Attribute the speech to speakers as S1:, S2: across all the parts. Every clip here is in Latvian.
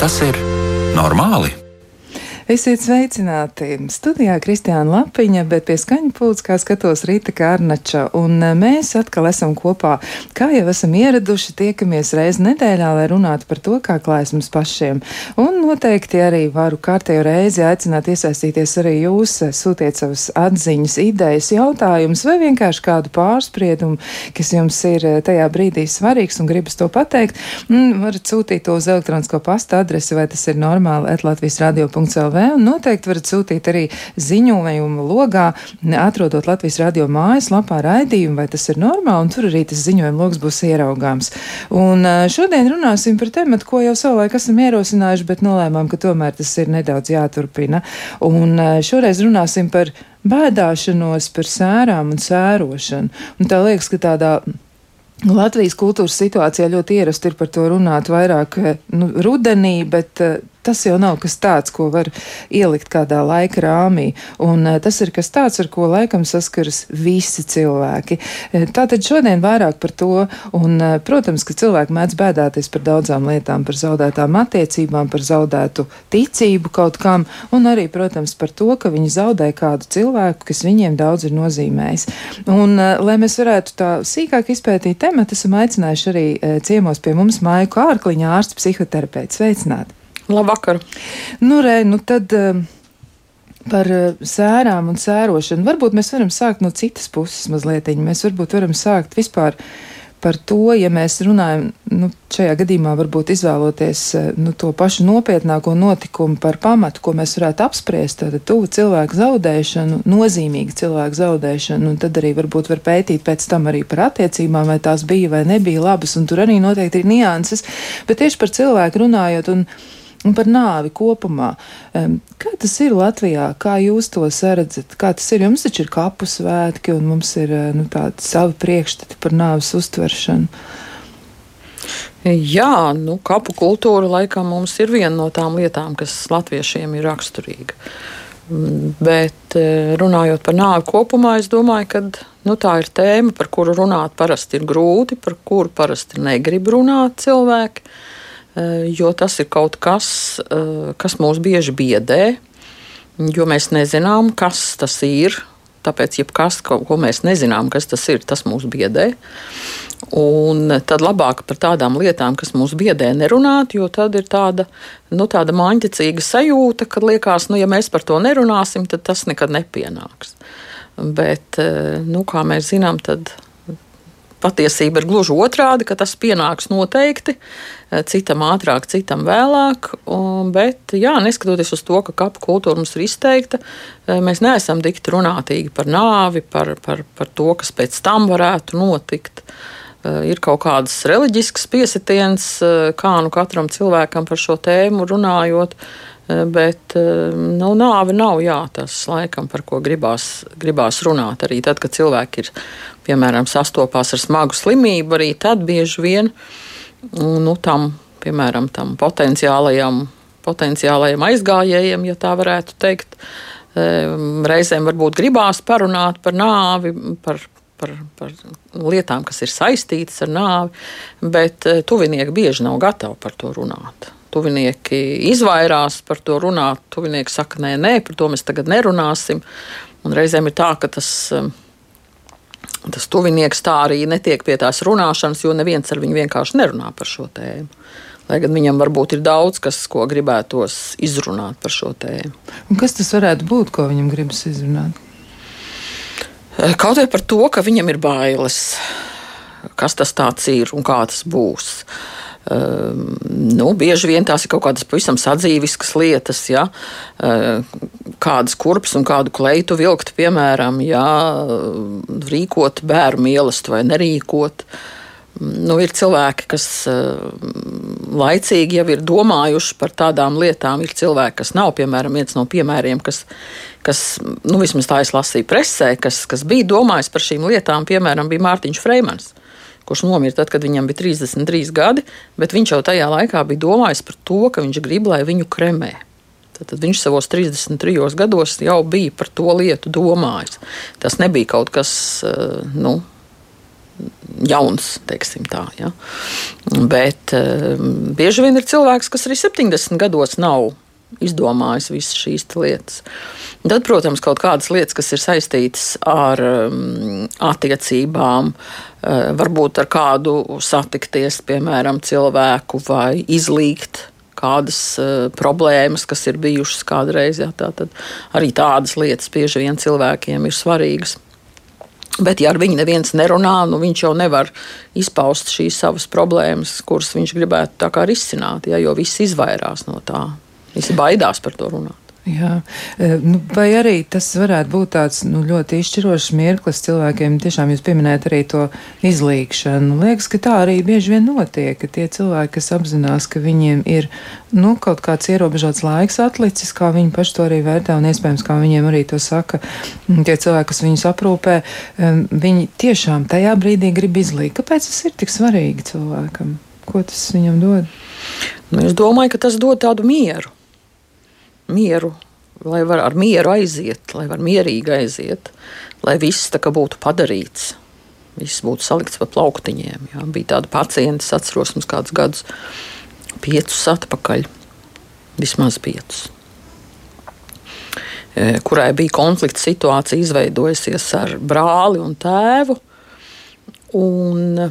S1: Vai tas ir normāli?
S2: Esiet sveicināti! Studijā Kristiāna Lapiņa, bet pie skaņa pūles, kā skatos, Rīta Kārnača. Un e, mēs atkal esam kopā, kā jau esam ieraduši, tiekamies reizi nedēļā, lai runātu par to, kā klājas mums pašiem. Un noteikti arī varu kārtējo reizi aicināt iesaistīties arī jūs, sūtiet savas atziņas, idejas, jautājumus vai vienkārši kādu pārspriedumu, kas jums ir e, tajā brīdī svarīgs un gribas to pateikt. Mm, varat sūtīt to uz elektronisko pasta adresi, vai tas ir normāli, atlatvijas radio.lv un noteikti varat sūtīt arī ziņojumu logā, atrodot Latvijas radio mājaslapā raidījumu, vai tas ir normāli, un tur arī tas ziņojuma logs būs ieraugāms. Un šodien runāsim par tematu, ko jau savulaik esam ierosinājuši, bet nolēmām, ka tomēr tas ir nedaudz jāturpina. Un šoreiz runāsim par bēdāšanos, par sērām un sērošanu. Un tā liekas, ka tādā Latvijas kultūras situācijā ļoti ierasti ir par to runāt vairāk nu, rudenī, bet tas jau nav kas tāds, ko var ielikt kādā laika rāmī. Un uh, tas ir kas tāds, ar ko laikam saskaras visi cilvēki. Uh, tātad šodien vairāk par to, un, uh, protams, ka cilvēki mēdz bēdāties par daudzām lietām, par zaudētām attiecībām, par zaudētu ticību kaut kam, un arī, protams, par to, ka viņi zaudē kādu cilvēku, kas viņiem daudz ir nozīmējis. Un, lai mēs varētu tā sīkāk izpētīt tematu, esam aicinājuši arī ciemos pie mums Māju Kārkliņa ārsts psihoterapeits. Sveicināti!
S3: Labvakar!
S2: Nu, re, nu tad. Uh, par uh, sērām un sērošanu. Varbūt mēs varam sākt no citas puses mazliet. Mēs varbūt varam sākt vispār par to, ja mēs runājam, nu, šajā gadījumā varbūt izvēloties uh, nu, to pašu nopietnāko notikumu par pamatu, ko mēs varētu apspriest, tad tuvu cilvēku zaudēšanu, nozīmīgu cilvēku zaudēšanu, un tad arī varbūt var pētīt pēc tam arī par attiecībām, vai tās bija vai nebija labas, un tur arī noteikti ir nianses, bet tieši par cilvēku runājot. Un, Un par nāvi kopumā. Kā tas ir Latvijā? Kā jūs to redzat? Kā tas ir? Jums taču ir kapu svētki, un mums ir eh, nu, tādi savi priekšstati par nāves uztveršanu.
S3: Jā, nu, kapu kultūra laikam mums ir viena no tām lietām, kas latviešiem ir raksturīga. Mm, bet eh, runājot par nāvi kopumā, es domāju, ka nu, tā ir tēma, par kuru runāt parasti ir grūti, par kuru parasti negrib runāt cilvēki. Uh, jo tas ir kaut kas, eh, kas mūs bieži biedē, jo mēs nezinām, kas tas ir. Tāpēc, jebkas, ko, ko mēs nezinām, kas tas ir, tas mūs biedē. Un tad labāk par tādām lietām, kas mūs biedē, nerunāt, jo tad ir tāda, nu, tāda māņķicīga sajūta, ka liekas, nu, ja mēs par to nerunāsim, tad tas nekad nepienāks. Bet, eh, nu, kā mēs zinām, tad Patiesība ir gluži otrādi, ka tas pienāks noteikti eh, citam ātrāk, citam vēlāk. Bet, jā, neskatoties uz to, ka kapu kultūra mums ir izteikta, eh, mēs neesam dikti runātīgi par nāvi, par, par, par to, kas pēc tam varētu notikt. Eh, ir kaut kādas reliģiskas piesitiens, kā nu katram cilvēkam par šo tēmu runājot. Bet nu, nāve nav jā, tas laikam, par ko gribās, gribās runāt. Arī tad, kad cilvēki ir piemēram, sastopās ar smagu slimību, arī tad bieži vien nu, tam, piemēram, tam potenciālajam, potenciālajam aizgājējiem, ja tā varētu teikt, reizēm varbūt gribās parunāt par nāvi, par, par, par lietām, kas ir saistītas ar nāvi, bet eh, tuvinieki bieži nav gatavi par to runāt. Tuvinieki izvairās par to runāt. Tuvinieki saka, nē, nē, par to mēs tagad nerunāsim. Un reizēm ir tā, ka tas tas tuvinieks tā arī netiek pie tās runāšanas, jo neviens ar viņu vienkārši nerunā par šo tēmu. Lai gan viņam varbūt ir daudz, kas, ko gribētos izrunāt par šo tēmu.
S2: Un kas tas varētu būt, ko viņam gribas izrunāt?
S3: Kaut vai par to, ka viņam ir bailes, kas tas ir un kā tas būs. Uh, nu, bieži vien tās ir kaut kādas pavisam sadzīviskas lietas, ja, ehm, kādas kurpes un kādu kleitu vilkt, piemēram, ja, rīkot bērnu mīlestību vai nerīkot. Nu, ir cilvēki, kas ehm, laicīgi jau ir domājuši par tādām lietām. Ir cilvēki, kas nav, piemēram, viens no piemēriem, kas, kas nu, vismaz tā es lasīju presē, kas, kas bija domājis par šīm lietām, piemēram, bija Mārtiņš Freimans kurš nomira tad, kad viņam bija 33 gadi, bet viņš jau tajā laikā bija domājis par to, ka viņš grib, lai viņu kremē. Tad viņš savos 33 gados jau bija par to lietu domājis. Tas nebija kaut kas, eh, nu, jauns, teiksim tā. Ja? Bet um, bieži vien ir cilvēks, kas arī 70 gados nav izdomājis visas šīs lietas. Tad, protams, kaut kādas lietas, kas ir saistītas ar um, attiecībām, varbūt ar kādu satikties, piemēram, cilvēku vai izlīgt kādas uh, problēmas, kas ir bijušas kādreiz. Jā, tā, arī tādas lietas bieži vien cilvēkiem ir svarīgas. Bet, ja ar viņu neviens nerunā, nu viņš jau nevar izpaust šīs savas problēmas, kuras viņš gribētu risināt, ja, jo viss izvairās no tā. Visi baidās par to runāt.
S2: Jā, nu, vai arī tas varētu būt tāds nu, ļoti izšķirošs mirklis cilvēkiem. Tiešām jūs pieminējat arī to izlīgšanu. Liekas, ka tā arī bieži vien notiek, ka tie cilvēki, kas apzinās, ka viņiem ir nu, kaut kāds ierobežots laiks atlicis, kā viņi paši to arī vērtē, un iespējams, kā viņiem arī to saka, tie cilvēki, kas viņus aprūpē, viņi tiešām tajā brīdī grib izlīgt. Kāpēc tas ir tik svarīgi cilvēkam? Ko tas viņam dod?
S3: Nu, es domāju, ka tas dod tādu mieru mieru, lai var ar mieru aiziet, lai var mierīgi aiziet, lai viss tā kā būtu padarīts. Viss būtu salikts pa plauktiņiem. Jā. Bija tāda pacienta, es atceros, mums kādus gadus, piecus atpakaļ, vismaz piecus, e, kurai bija konflikta situācija izveidojusies ar brāli un tēvu. Un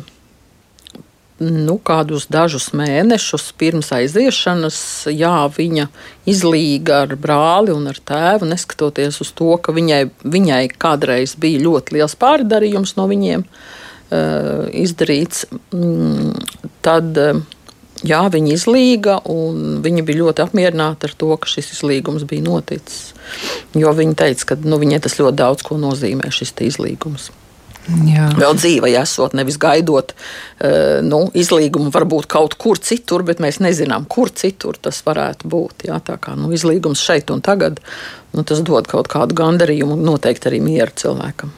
S3: nu, kādus dažus mēnešus pirms aiziešanas, jā, viņa izlīga ar brāli un ar tēvu, neskatoties uz to, ka viņai, viņai kādreiz bija ļoti liels pārdarījums no viņiem uh, izdarīts. Mm, tad, uh, jā, viņa izlīga, un viņa bija ļoti apmierināta ar to, ka šis izlīgums bija noticis. Jo viņa teica, ka nu, viņai tas ļoti daudz ko nozīmē, šis izlīgums. Jā. Vēl dzīvē esot, nevis gaidot uh, nu, izlīgumu, varbūt kaut kur citur, bet mēs nezinām, kur citur tas varētu būt. Jā, tā kā nu, izlīgums šeit un tagad, nu, tas dod kaut kādu gandarījumu un noteikti arī mieru cilvēkam.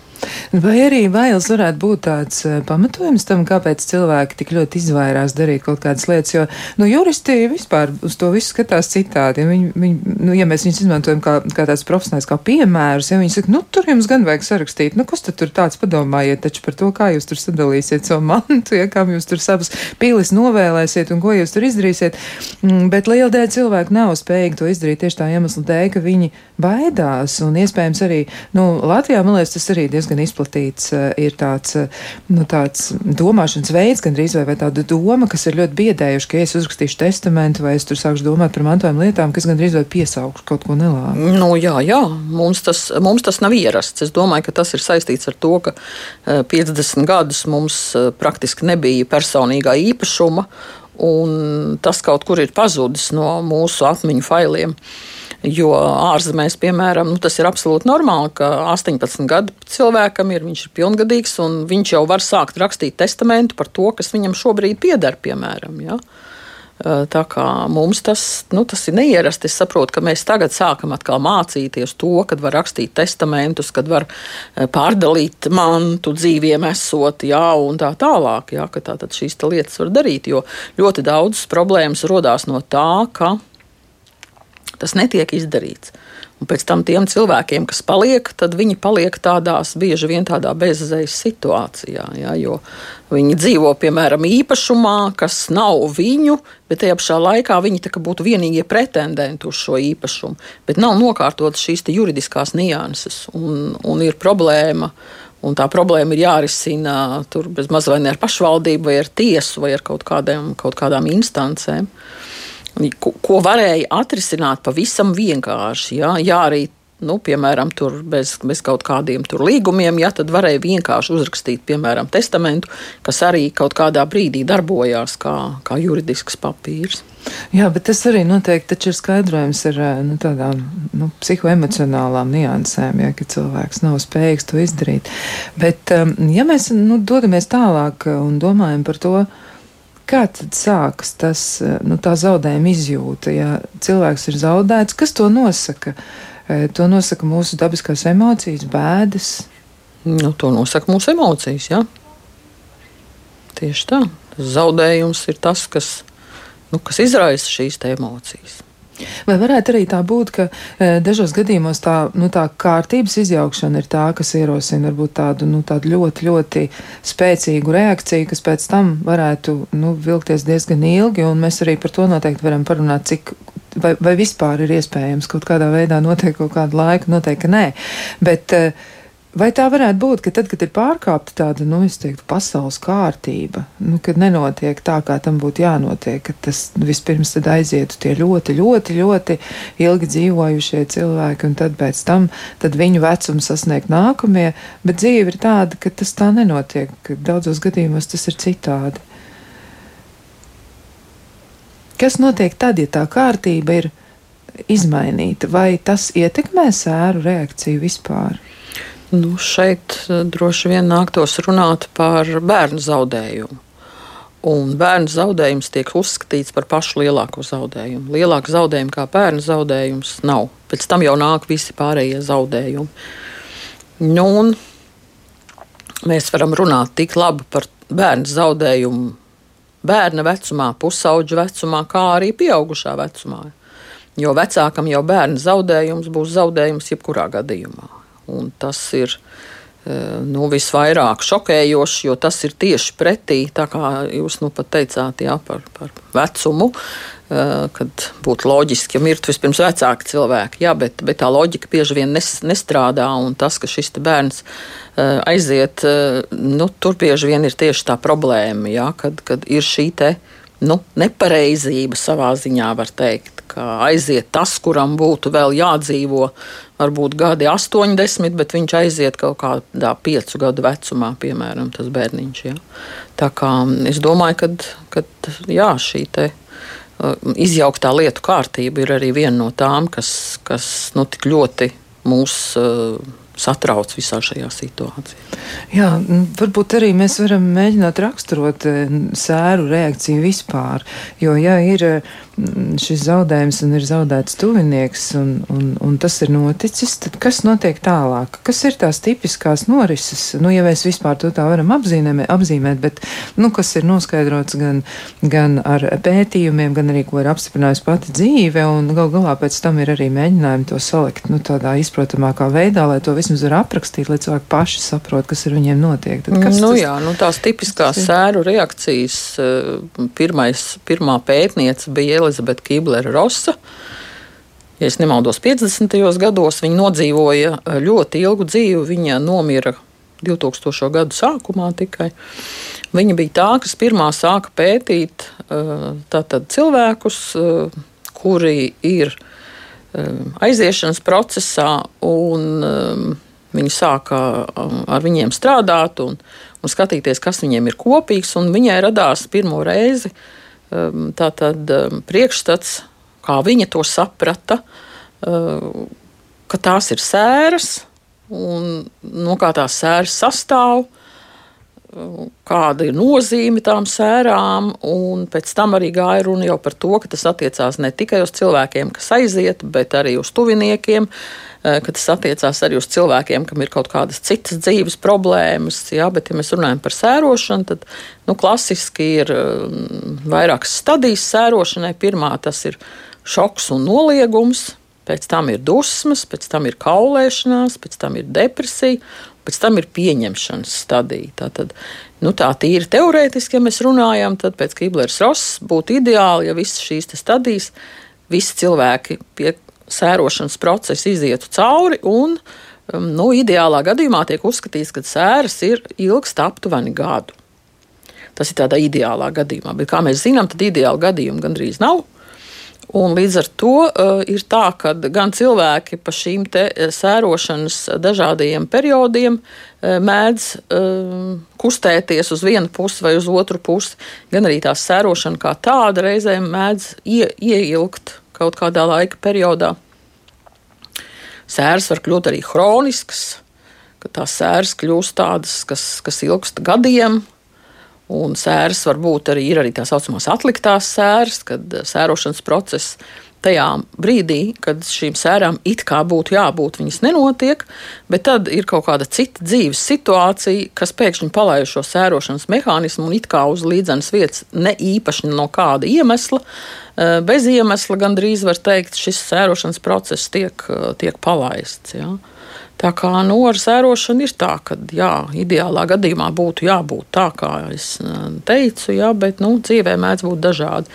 S2: Vai arī bailes varētu būt tāds uh, pamatojums tam, kāpēc cilvēki tik ļoti izvairās darīt kaut kādas lietas, jo, nu, juristi vispār uz to visu skatās citādi. Ja, viņi, viņi, nu, ja mēs viņus izmantojam kā, kā tāds profesionāls, kā piemērus, ja viņi saka, nu, tur jums gan vajag sarakstīt, nu, kas tad tur tāds padomājiet taču par to, kā jūs tur sadalīsiet savu mantu, ja, kā jūs tur savas pīlis novēlēsiet un ko jūs tur izdarīsiet. Mm, bet liela dēļ cilvēku nav spējīgi to izdarīt tieši tā iemesla dēļ, ka viņi baidās un iespējams arī, nu, Latvijā, man liekas, tas arī diezgan diezgan izplatīts, eh, ir tāds, eh, nu, tāds domāšanas veids, gan drīz vai, vai tāda doma, kas ir ļoti biedējuši, ka ja es uzrakstīšu testamentu vai es tur sākšu domāt par mantojuma lietām, kas gan drīz vai piesaukšu kaut ko nelāgu.
S3: Nu, jā, jā, mums tas, mums tas nav ierasts. Es domāju, ka tas ir saistīts ar to, ka 50 eh, gadus mums praktiski nebija personīgā īpašuma, un tas kaut kur ir pazudis no mūsu atmiņu failiem. Jo ārzemēs, piemēram, nu, tas ir absolūti normāli, ka 18 gadu cilvēkam ir, viņš ir pilngadīgs un viņš jau var sākt rakstīt testamentu par to, kas viņam šobrīd pieder, piemēram. Ja? Tā kā mums tas, nu, tas ir neierasti. Es saprotu, ka mēs tagad sākam atkal mācīties to, kad var rakstīt testamentus, kad var pārdalīt mantu dzīviem esot, jā, un tā tālāk. Jā, ka tā tad šīs lietas var darīt, jo ļoti daudzas problēmas rodās no tā, ka Tas netiek izdarīts. Un pēc tam tiem cilvēkiem, kas paliek, tad viņi paliek tādās bieži vien tādā bezizējas situācijā. Ja, jo viņi dzīvo, piemēram, īpašumā, kas nav viņu, bet tajā pašā laikā viņi būtu vienīgie pretendenti uz šo īpašumu. Bet nav nokārtotas šīs juridiskās nianses un, un ir problēma. Un tā problēma ir jārisina tur bez mazliet ar pašvaldību, vai ar tiesu, vai ar kaut, kādiem, kaut kādām instancēm. Uh, ko, ko varēja atrisināt pavisam vienkārši. Jā, jā arī nu, piemēram, bez, bez kaut kādiem līgumiem, ja tad varēja vienkārši uzrakstīt, piemēram, testamentu, kas arī kaut kādā brīdī darbojās kā, kā juridisks papīrs.
S2: Jā, bet tas arī noteikti ir skaidrojums ar nu, tādām nu, psihoemocionālām niansēm, ja cilvēks nav spējīgs to izdarīt. Bet, um, ja mēs nu, dodamies tālāk un domājam par to, Kā tad sākas tas, eh, nu, tā zaudējuma izjūta? Ja cilvēks ir zaudēts, kas to nosaka? Eh, to nosaka mūsu dabiskās emocijas, bēdas.
S3: Nu, to nosaka mūsu emocijas. Jā. Tieši tā. Zaudējums ir tas, kas, nu, kas izraisa šīs emocijas.
S2: Vai varētu arī tā būt, ka e, dažos gadījumos tā, nu, tā kārtības izjaukšana ir tā, kas ierosina varbūt tādu, nu, tādu ļoti, ļoti spēcīgu reakciju, kas pēc tam varētu nu, vilkties diezgan ilgi, un mēs arī par to noteikti varam parunāt, cik. Vai, vai vispār ir iespējams kaut kādā veidā noteikt kaut kādu laiku? Noteikti, nē. Bet, uh, Vai tā varētu būt, ka tad, kad ir pārkāpta tāda, nu, es teiktu, pasaules kārtība, nu, kad nenotiek tā, kā tam būtu jānotiek, ka tas vispirms tad aizietu tie ļoti, ļoti, ļoti ilgi dzīvojušie cilvēki, un tad pēc tam tad viņu vecumu sasniegt nākamie, bet dzīve ir tāda, ka tas tā nenotiek, ka daudzos gadījumos tas ir citādi. Kas notiek tad, ja tā kārtība ir izmainīta, vai tas ietekmē sēru reakciju vispār?
S3: Nu, šeit eh, droši vien nāktos runāt par bērnu zaudējumu. Un bērnu zaudējums tiek uzskatīts par pašu lielāko zaudējumu. Lielāka zaudējuma kā bērnu zaudējums nav. Pēc tam jau nāk visi pārējie zaudējumi. Nu, mēs varam runāt tik labi par bērnu zaudējumu bērna vecumā, pusauģa vecumā, kā arī pieaugušā vecumā. Jo vecākam jau bērna zaudējums būs zaudējums jebkurā gadījumā. Un tas ir e, nu, visvairāk šokējoši, jo tas ir tieši pretī, tā kā jūs nu pat teicāt, jā, par, par vecumu. E, kad būtu loģiski, ja mirtu vispirms vecāki cilvēki, jā, bet, bet tā loģika bieži vien nes, nestrādā. Un tas, ka šis bērns e, aiziet, nu, tur bieži vien ir tieši tā problēma, jā, kad, kad ir šī te, nu, nepareizība savā ziņā, var teikt ka aiziet tas, kuram būtu vēl jādzīvo, varbūt gadi 80, bet viņš aiziet kaut kādā piecu gadu vecumā, piemēram, tas bērniņš. Ja? Tā kā es domāju, ka šī te uh, izjauktā lietu kārtība ir arī viena no tām, kas, kas nu, tik ļoti mūs uh, satrauc visā šajā situācijā.
S2: Jā, varbūt arī mēs varam mēģināt raksturot sēru reakciju vispār, jo ja ir Mm, šis zaudējums un ir zaudēts tuvinieks, un, un, un tas ir noticis, tad kas notiek tālāk? Kas ir tās tipiskās norises? Nu, ja mēs vispār to tā varam apzīmē, apzīmēt, bet, nu, kas ir noskaidrots gan, gan ar pētījumiem, gan arī, ko ir apstiprinājusi pati dzīve, un gal galā pēc tam ir arī mēģinājumi to salikt, nu, tādā izprotamākā veidā, lai to vismaz var aprakstīt, lai cilvēki paši saprot, kas ar viņiem notiek.
S3: Tad, kas nu, tas, jā, nu, tās tipiskās sēru reakcijas, eh, pirmais, pirmā pētniece bija Elizabete Kiblera Rosa. Ja es nemaldos, 50. gados viņa nodzīvoja eh, ļoti ilgu dzīvi. Viņa nomira 2000. gadu sākumā tikai. Viņa bija tā, kas pirmā sāka pētīt eh, tātad, cilvēkus, eh, kuri ir aiziešanas procesā, un viņi sāka ar viņiem strādāt un, un skatīties, kas viņiem ir kopīgs. Viņai radās pirmo reizi uh, tātad ehm, priekšstats, kā viņa to saprata, ehm, ka tās ir sēras un no kā tās sēras sastāv kāda ir nozīme tām sērām, un pēc tam arī gāja runa jau par to, ka tas attiecās ne tikai uz cilvēkiem, kas aiziet, bet arī uz tuviniekiem, Eh, ka tas attiecās arī uz cilvēkiem, kam ir kaut kādas citas dzīves problēmas. Jā, bet, ja mēs runājam par sērošanu, tad nu, klasiski ir mm, vairākas stadijas sērošanai. Pirmā tas ir šoks un noliegums. Pēc tam ir dusmas, pēc tam ir kaulēšanās, pēc tam ir depresija, pēc tam ir pieņemšanas stadija. Tātad, nu, tā tīri teorētiski, ja mēs runājam, tad pēc Kiblers Ross būtu ideāli, ja visas šīs stadijas, visi cilvēki pie, sērošanas procesu izietu cauri. Un, um, nu, ideālā gadījumā tiek uzskatīts, ka sēras ir ilgst aptuveni gadu. Tas ir tādā ideālā gadījumā, bet kā mēs zinām, tad ideāla gadījuma gandrīz nav. Un līdz ar to uh, ir tā, ka gan cilvēki pa šīm eh, sērošanas dažādajiem periodiem uh, mēdz uh, kustēties uz vienu pusi vai uz otru pusi, gan arī tā sērošana kā tāda reizēm mēdz ie, ieilgt kaut kādā laika periodā. Sēras var kļūt arī chroniskas, ka tās sēras kļūst tādas, kas, kas ilgst gadiem. Un sēras var būt arī, arī tā saucamās atliktās sēras, kad sērošanas process tajā brīdī, kad šīm sērām it kā būtu jābūt, viņas nenotiek, bet tad ir kaut kāda cita dzīves situācija, kas pēkšņi palaiž šo sērošanas mehānismu un it kā uz līdzenas vietas ne īpaši no kāda iemesla, eh, bez iemesla gandrīz var teikt, šis sērošanas process tiek, eh, tiek palaists. Ja. Tā kā nu, ar sērošanu ir tā, ka jā, ideālā gadījumā būtu jābūt tā, kā es teicu, jā, bet nu, dzīvē mēdz būt dažādi.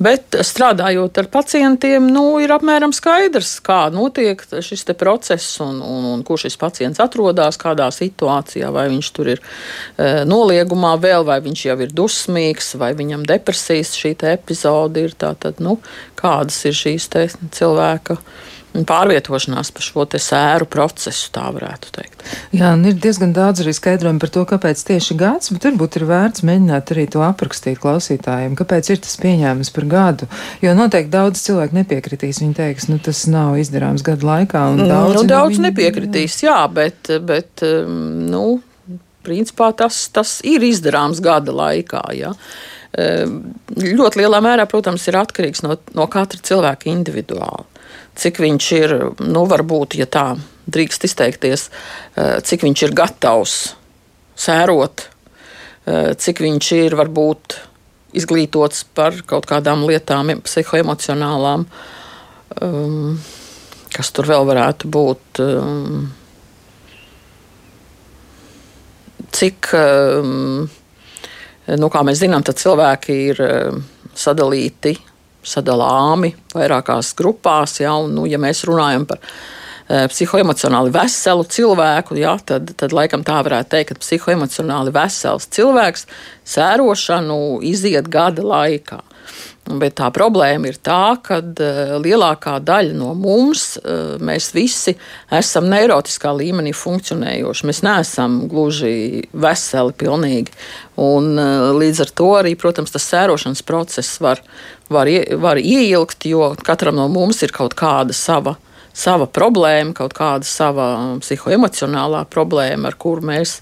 S3: Bet strādājot ar pacientiem, nu, ir apmēram skaidrs, kā notiek šis process un, un, un kur šis pacients atrodas, kādā situācijā, vai viņš tur ir e, noliegumā vēl, vai viņš jau ir dusmīgs, vai viņam depresijas šī epizode ir. Tātad, nu, kādas ir šīs cilvēka pārvietošanās pa šo sēru procesu, tā varētu teikt.
S2: Jā, un ir diezgan daudz arī skaidrojumu par to, kāpēc tieši gads, bet varbūt ir vērts mēģināt arī to aprakstīt klausītājiem, kāpēc ir tas pieņēmums par gadu. Jo noteikti daudz cilvēku nepiekritīs. Viņi teiks, nu tas nav izdarāms gadu laikā.
S3: Daudz, nu, daudz viņi... nepiekritīs, jā, bet, bet um, nu, principā tas, tas ir izdarāms gada laikā. Jā. Um, ļoti lielā mērā, protams, ir atkarīgs no, no katra cilvēka individuāli cik viņš ir, nu, varbūt, ja tā drīkst izteikties, eh, cik viņš ir gatavs sērot, eh, cik viņš ir varbūt izglītots par kaut kādām lietām, psihoemocionālām, um, kas tur vēl varētu būt. Um, cik, um, nu, kā mēs zinām, cilvēki ir sadalīti sadalāmi vairākās grupās. Ja, un, nu, ja mēs runājam par e, psihoemocionāli veselu cilvēku, ja, tad, tad laikam tā varētu teikt, ka psihoemocionāli vesels cilvēks sērošanu iziet gada laikā. Bet tā problēma ir tā, ka uh, lielākā daļa no mums, uh, mēs visi esam neirotiskā līmenī funkcionējoši. Mēs neesam gluži veseli, pilnīgi. Un, uh, līdz ar to arī, protams, tas sērošanas process var, var, var ieilgt, jo katram no mums ir kaut kāda sava sava problēma, kaut kāda sava psihoemocionālā problēma, ar kuru mēs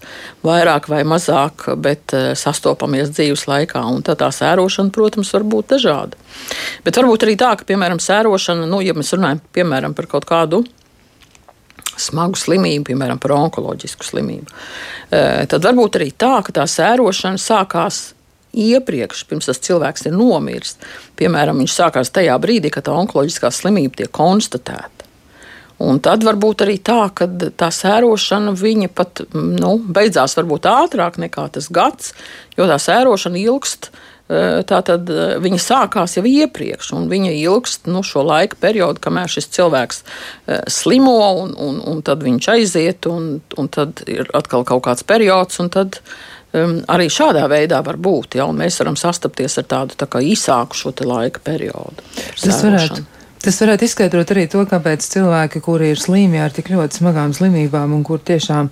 S3: vairāk vai mazāk eh, sastopamies dzīves laikā. Un tad tā sērošana, protams, var būt dažāda. Bet varbūt arī tā, ka, piemēram, sērošana, nu, ja mēs runājam piemēram, par kaut kādu smagu slimību, piemēram, par onkoloģisku slimību, eh, tad varbūt arī tā, ka tā sērošana sākās iepriekš, pirms tas cilvēks ir nomiris. Piemēram, viņš sākās tajā brīdī, kad tā onkoloģiskā slimība tiek konstatēta. Un tad varbūt arī tā, ka tā sērošana pat nu, beidzās varbūt ātrāk nekā tas gads, jo tā sērošana ilgst. E, Tātad e, viņa sākās jau iepriekš, un viņa ilgst nu, šo laika periodu, kamēr šis cilvēks e, slimo, un, un, un tad viņš aiziet, un, un tad ir atkal kaut kāds periods, un tad um, arī šādā veidā var būt. Ja, mēs varam sastapties ar tādu tā īsāku šo laika periodu.
S2: Tas varētu Tas varētu izskaidrot arī to, kāpēc cilvēki, kuri ir slīmi ar tik ļoti smagām slimībām un kur tiešām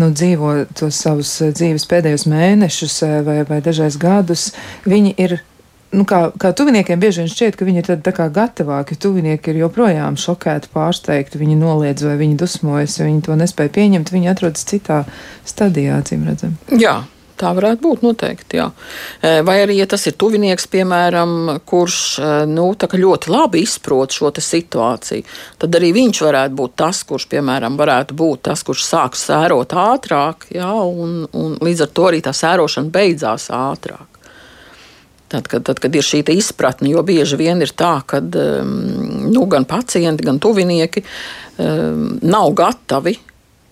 S2: nu, dzīvo tos savus eh, dzīves pēdējos mēnešus eh, vai, vai dažreiz gadus, viņi ir nu, kā, kā tuviniekiem bieži vien šķiet, ka viņi ir tā kā gatavāki. Tuvinieki ir joprojām šokēti, pārsteigti, viņi noliedz vai viņi dusmojas, viņi to nespēja pieņemt, viņi atrodas citā stadijā, acīm redzam.
S3: Jā, Tā varētu būt noteikti. Jā. Vai arī, ja tas ir tuvinieks, piemēram, kurš nu, ļoti labi izprot šo situāciju, tad arī viņš varētu būt tas, kurš, piemēram, varētu būt tas, kurš sāks sērot ātrāk, jā, un, un līdz ar to arī tā sērošana beidzās ātrāk. Tad kad, tad, kad ir šī izpratne, jo bieži vien ir tā, ka nu, gan pacienti, gan tuvinieki nav gatavi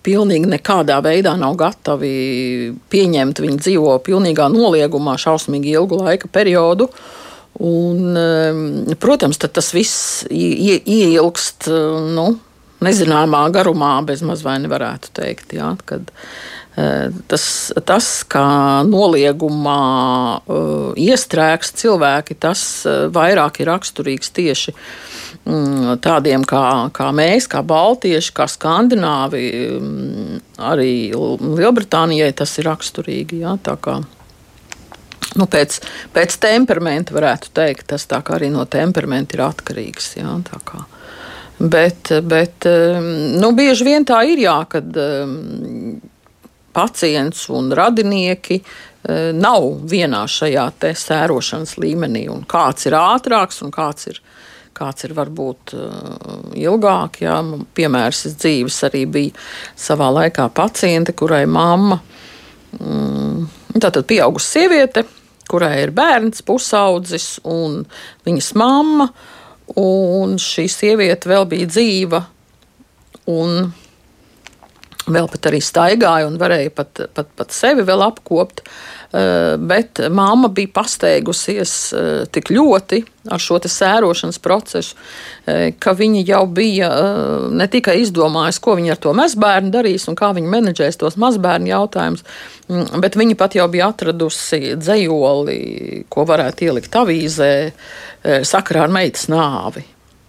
S3: pilnīgi nekādā veidā nav gatavi pieņemt. Viņi dzīvo pilnīgā noliegumā šausmīgi ilgu laika periodu. Un, ehm, protams, tas viss ieilgst nu, nezināmā garumā, bez maz vai nevarētu teikt. Jā, kad, eh, tas, tas, kā noliegumā uh, iestrēgs cilvēki, tas uh, vairāk ir raksturīgs tieši Mm, tādiem kā, kā mēs, kā Baltieši, kā Skandināvi, mm, arī Lielbritānijai tas ir raksturīgi. Jā, nu, pēc, pēc temperamenta varētu teikt, tas arī no temperamenta ir atkarīgs. Jā, bet, bet mm, nu, bieži vien tā ir jā, kad pacients un radinieki nav vienā šajā sērošanas līmenī, un kāds ir ātrāks un kāds ir kāds ir varbūt ilgāk. Jā. Piemērs dzīves arī bija savā laikā paciente, kurai mamma, mm, tātad pieaugusi sieviete, kurai ir bērns, pusaudzis un viņas mamma, un šī sieviete vēl bija dzīva. Un vēl pat arī staigāja un varēja pat, pat, pat sevi vēl apkopt. Eh, bet mamma bija pasteigusies eh, tik ļoti ar šo sērošanas procesu, eh, ka viņa jau bija ne tikai izdomājusi, ko viņa ar to mazbērnu darīs un kā viņa menedžēs tos mazbērnu jautājumus, mm, bet viņa pat jau bija atradusi dzējoli, ko varētu ielikt avīzē sakarā ar meitas nāvi.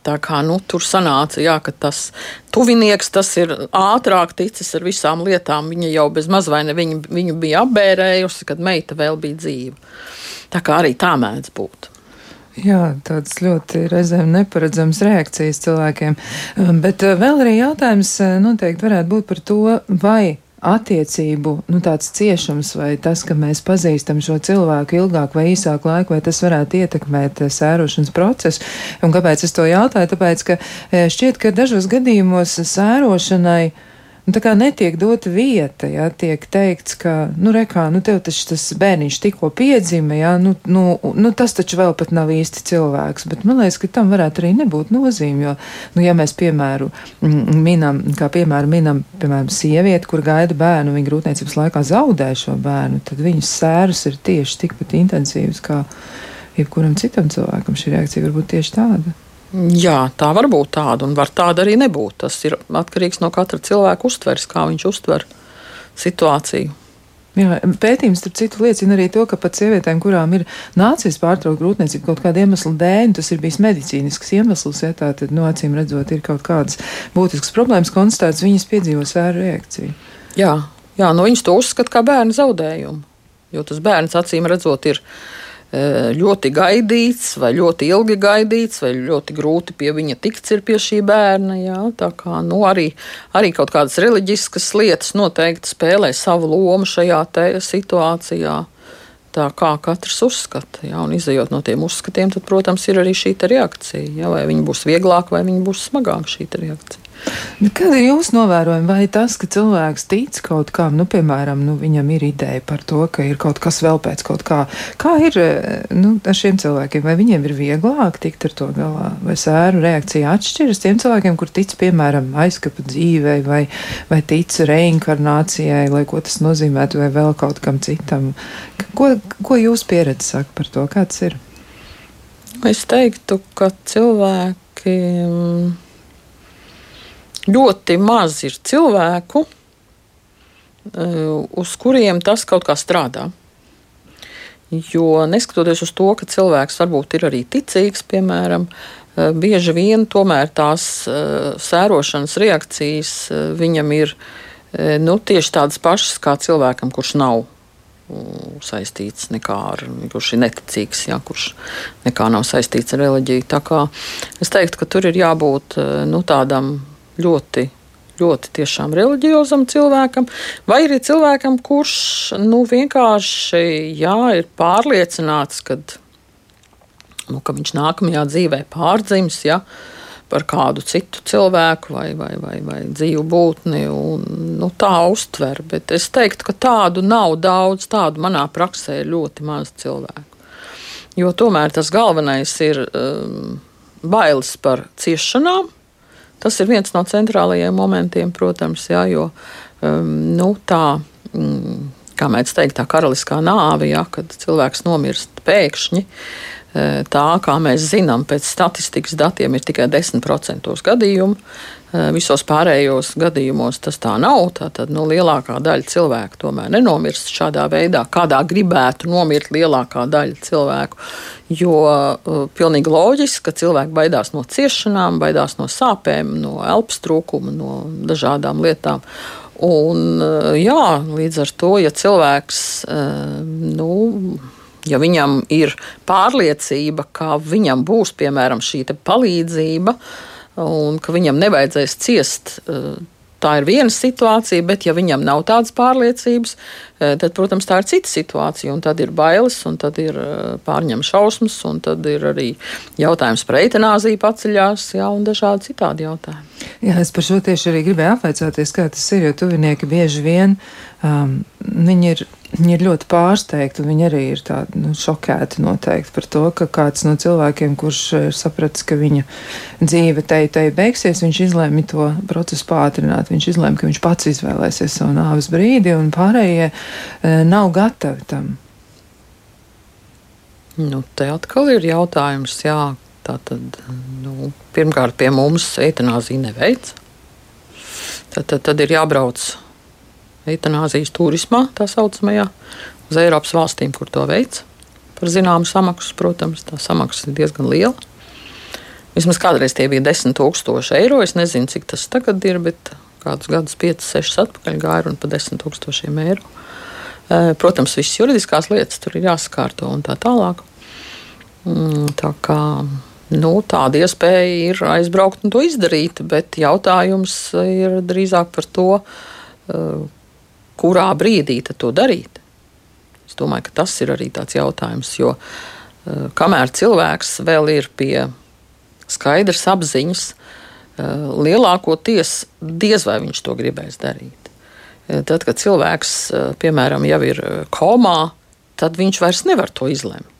S3: Tā kā nu, tur sanāca, jā, ka tas tuvinieks tas ir ātrāk ticis ar visām lietām. Viņa jau bez mazvaina viņu, viņu bija apbērējusi, kad meita vēl bija dzīva. Tā kā arī tā mēdz būt.
S2: Jā, tādas ļoti reizēm neparedzamas reakcijas cilvēkiem. Bet eh, vēl arī jautājums eh, noteikti varētu būt par to, vai attiecību nu, tāds ciešums vai tas, ka mēs pazīstam šo cilvēku ilgāk vai īsāk laiku, vai tas varētu ietekmēt eh, sērošanas procesu. Un kāpēc es to jautāju? Tāpēc, ka eh, šķiet, ka dažos gadījumos sērošanai nu, tā kā netiek dota vieta, ja tiek teikts, ka, nu, rekā, nu, tev taču tas bērniņš tikko piedzima, ja, nu, nu, nu, tas taču vēl pat nav īsti cilvēks, bet man liekas, ka tam varētu arī nebūt nozīme, jo, nu, ja mēs, piemēru, minam, kā piemēru minam, piemēram, sievieti, kur gaida bērnu, viņa grūtniecības laikā zaudē šo bērnu, tad viņas sēras ir tieši tikpat intensīvas kā jebkuram citam cilvēkam. Šī reakcija var būt tieši tāda.
S3: Jā, tā var būt tāda, un var tāda arī nebūt. Tas ir atkarīgs no katra cilvēka uztveres, kā viņš uztver situāciju.
S2: Jā, pētījums, starp citu, liecina arī to, ka pat sievietēm, kurām ir nācies pārtraukt grūtniecību kaut kāda iemesla dēļ, tas ir bijis medicīnisks iemesls, ja tā tad, no nu, acīm redzot, ir kaut kādas būtiskas problēmas konstatētas, viņas piedzīvo sēru reakciju.
S3: Jā, jā, no viņas to uzskata kā bērnu zaudējumu, jo tas bērns acīm redzot ir Eh, ļoti gaidīts, vai ļoti ilgi gaidīts, vai ļoti grūti pie viņa tikt ir pie šī bērna. Jā, tā kā nu, arī, arī kaut kādas reliģiskas lietas noteikti spēlē savu lomu šajā situācijā. Tā kā katrs uzskata, ja, un izējot no tiem uzskatiem, tad, protams, ir arī šī reakcija. Ja, vai viņa būs vieglāka vai viņa būs smagāka šī reakcija.
S2: Kāda ir jūsu novērojuma? Vai tas, ka cilvēks tic kaut kam, nu, piemēram, nu, viņam ir ideja par to, ka ir kaut kas vēl pēc kaut kā, kā ir nu, ar šiem cilvēkiem? Vai viņiem ir vieglāk tikt ar to galā? Vai sēru reakcija atšķiras tiem cilvēkiem, kur tic, piemēram, aizkapa dzīvei vai, vai tic reinkarnācijai, lai ko tas nozīmētu, vai vēl kaut kam citam? Ko, ko jūs pieredze saka par to? Kāds ir?
S3: Es teiktu, ka cilvēki ļoti maz ir cilvēku, eh, uz kuriem tas kaut kā strādā. Jo neskatoties uz to, ka cilvēks varbūt ir arī ticīgs, piemēram, eh, bieži vien tomēr tās eh, sērošanas reakcijas viņam ir nu, tieši tādas pašas kā cilvēkam, kurš nav saistīts nekā ar, kurš ir neticīgs, jā, kurš nekā nav saistīts ar reliģiju. Tā kā es teiktu, ka tur ir jābūt nu, tādam ļoti ļoti tiešām reliģiozam cilvēkam, vai arī cilvēkam, kurš nu, vienkārši jā, ir pārliecināts, kad, nu, ka viņš nākamajā dzīvē pārdzims. Ja, Par kādu citu cilvēku vai, vai, vai, vai dzīvu būtni, un nu, tā uztver. Bet es teiktu, ka tādu nav daudz, tādu manā praksē ir ļoti maz cilvēku. Jo tomēr tas galvenais ir um, bailes par ciešanām, Tas ir viens no centrālajiem momentiem, protams, jā, jo um, nu, tā. Mm, Kā mēs teiktu, tā karaliskā nāve, ja, kad cilvēks nomirst pēkšņi, e, tā kā mēs zinām, pēc statistikas datiem ir tikai 10% gadījumu. Eh, visos pārējos gadījumos tas tā nav. Tātad nu, lielākā daļa cilvēku tomēr nenomirst šādā veidā, kādā gribētu nomirt lielākā daļa cilvēku. Jo uh, pilnīgi loģiski, ka cilvēki baidās no ciešanām, baidās no sāpēm, no elpas trūkuma, no dažādām lietām. Un, uh, jā, līdz ar to, ja cilvēks uh, nu, ja viņam ir pārliecība, ka viņam būs piemēram šī palīdzība, un ka viņam nevajadzēs ciest. Eh, Tā ir viena situācija, bet, ja viņam nav tādas pārliecības, eh, tad, protams, tā ir cita situācija. Tad ir bailes, un tad ir eh, pārņem šausmas, un tad ir arī jautājums par eitanāziju paceļās, jā, un dažādi citādi jautājumi.
S2: Jā, es par šo tieši arī gribēju apvaicāties, kā tas ir, jo tuvinieki bieži vien um, viņi ir Viņi ir ļoti pārsteigti, un viņi arī ir tādi nu, šokēti noteikti par to, ka kāds no cilvēkiem, kurš ir sapratis, ka viņa dzīve te te beigsies, viņš izlēma to procesu pātrināt. Viņš izlēma, ka viņš pats izvēlēsies savu nāves brīdi, un pārējie e, nav gatavi tam.
S3: Nu, te atkal ir jautājums, jā, tā tad, nu, pirmkārt, pie mums eitanāzija neveic. Tad, tad, tad ir jābrauc eitanāzijas turismā, tā saucamajā, uz Eiropas valstīm, kur to veids. Par zināmu samaksu, protams, tā samaksa ir diezgan liela. Vismaz kādreiz tie bija 10,000 eiro. Es nezinu, cik tas tagad ir, bet kādus gadus, 5, 6 atpakaļ gāja runa par 10,000 eiro. Eh, protams, visas juridiskās lietas tur ir jāsakārto un tā tālāk. Mm, tā kā nu, tāda iespēja ir aizbraukt un to izdarīt, bet jautājums ir drīzāk par to, eh, kurā brīdī to darīt. Es domāju, ka tas ir arī tāds jautājums, jo uh, kamēr cilvēks vēl ir pie skaidras apziņas, uh, lielākoties diez vai viņš to gribēs darīt. Tad, kad cilvēks, piemēram, jau ir komā, tad viņš vairs nevar to izlemt.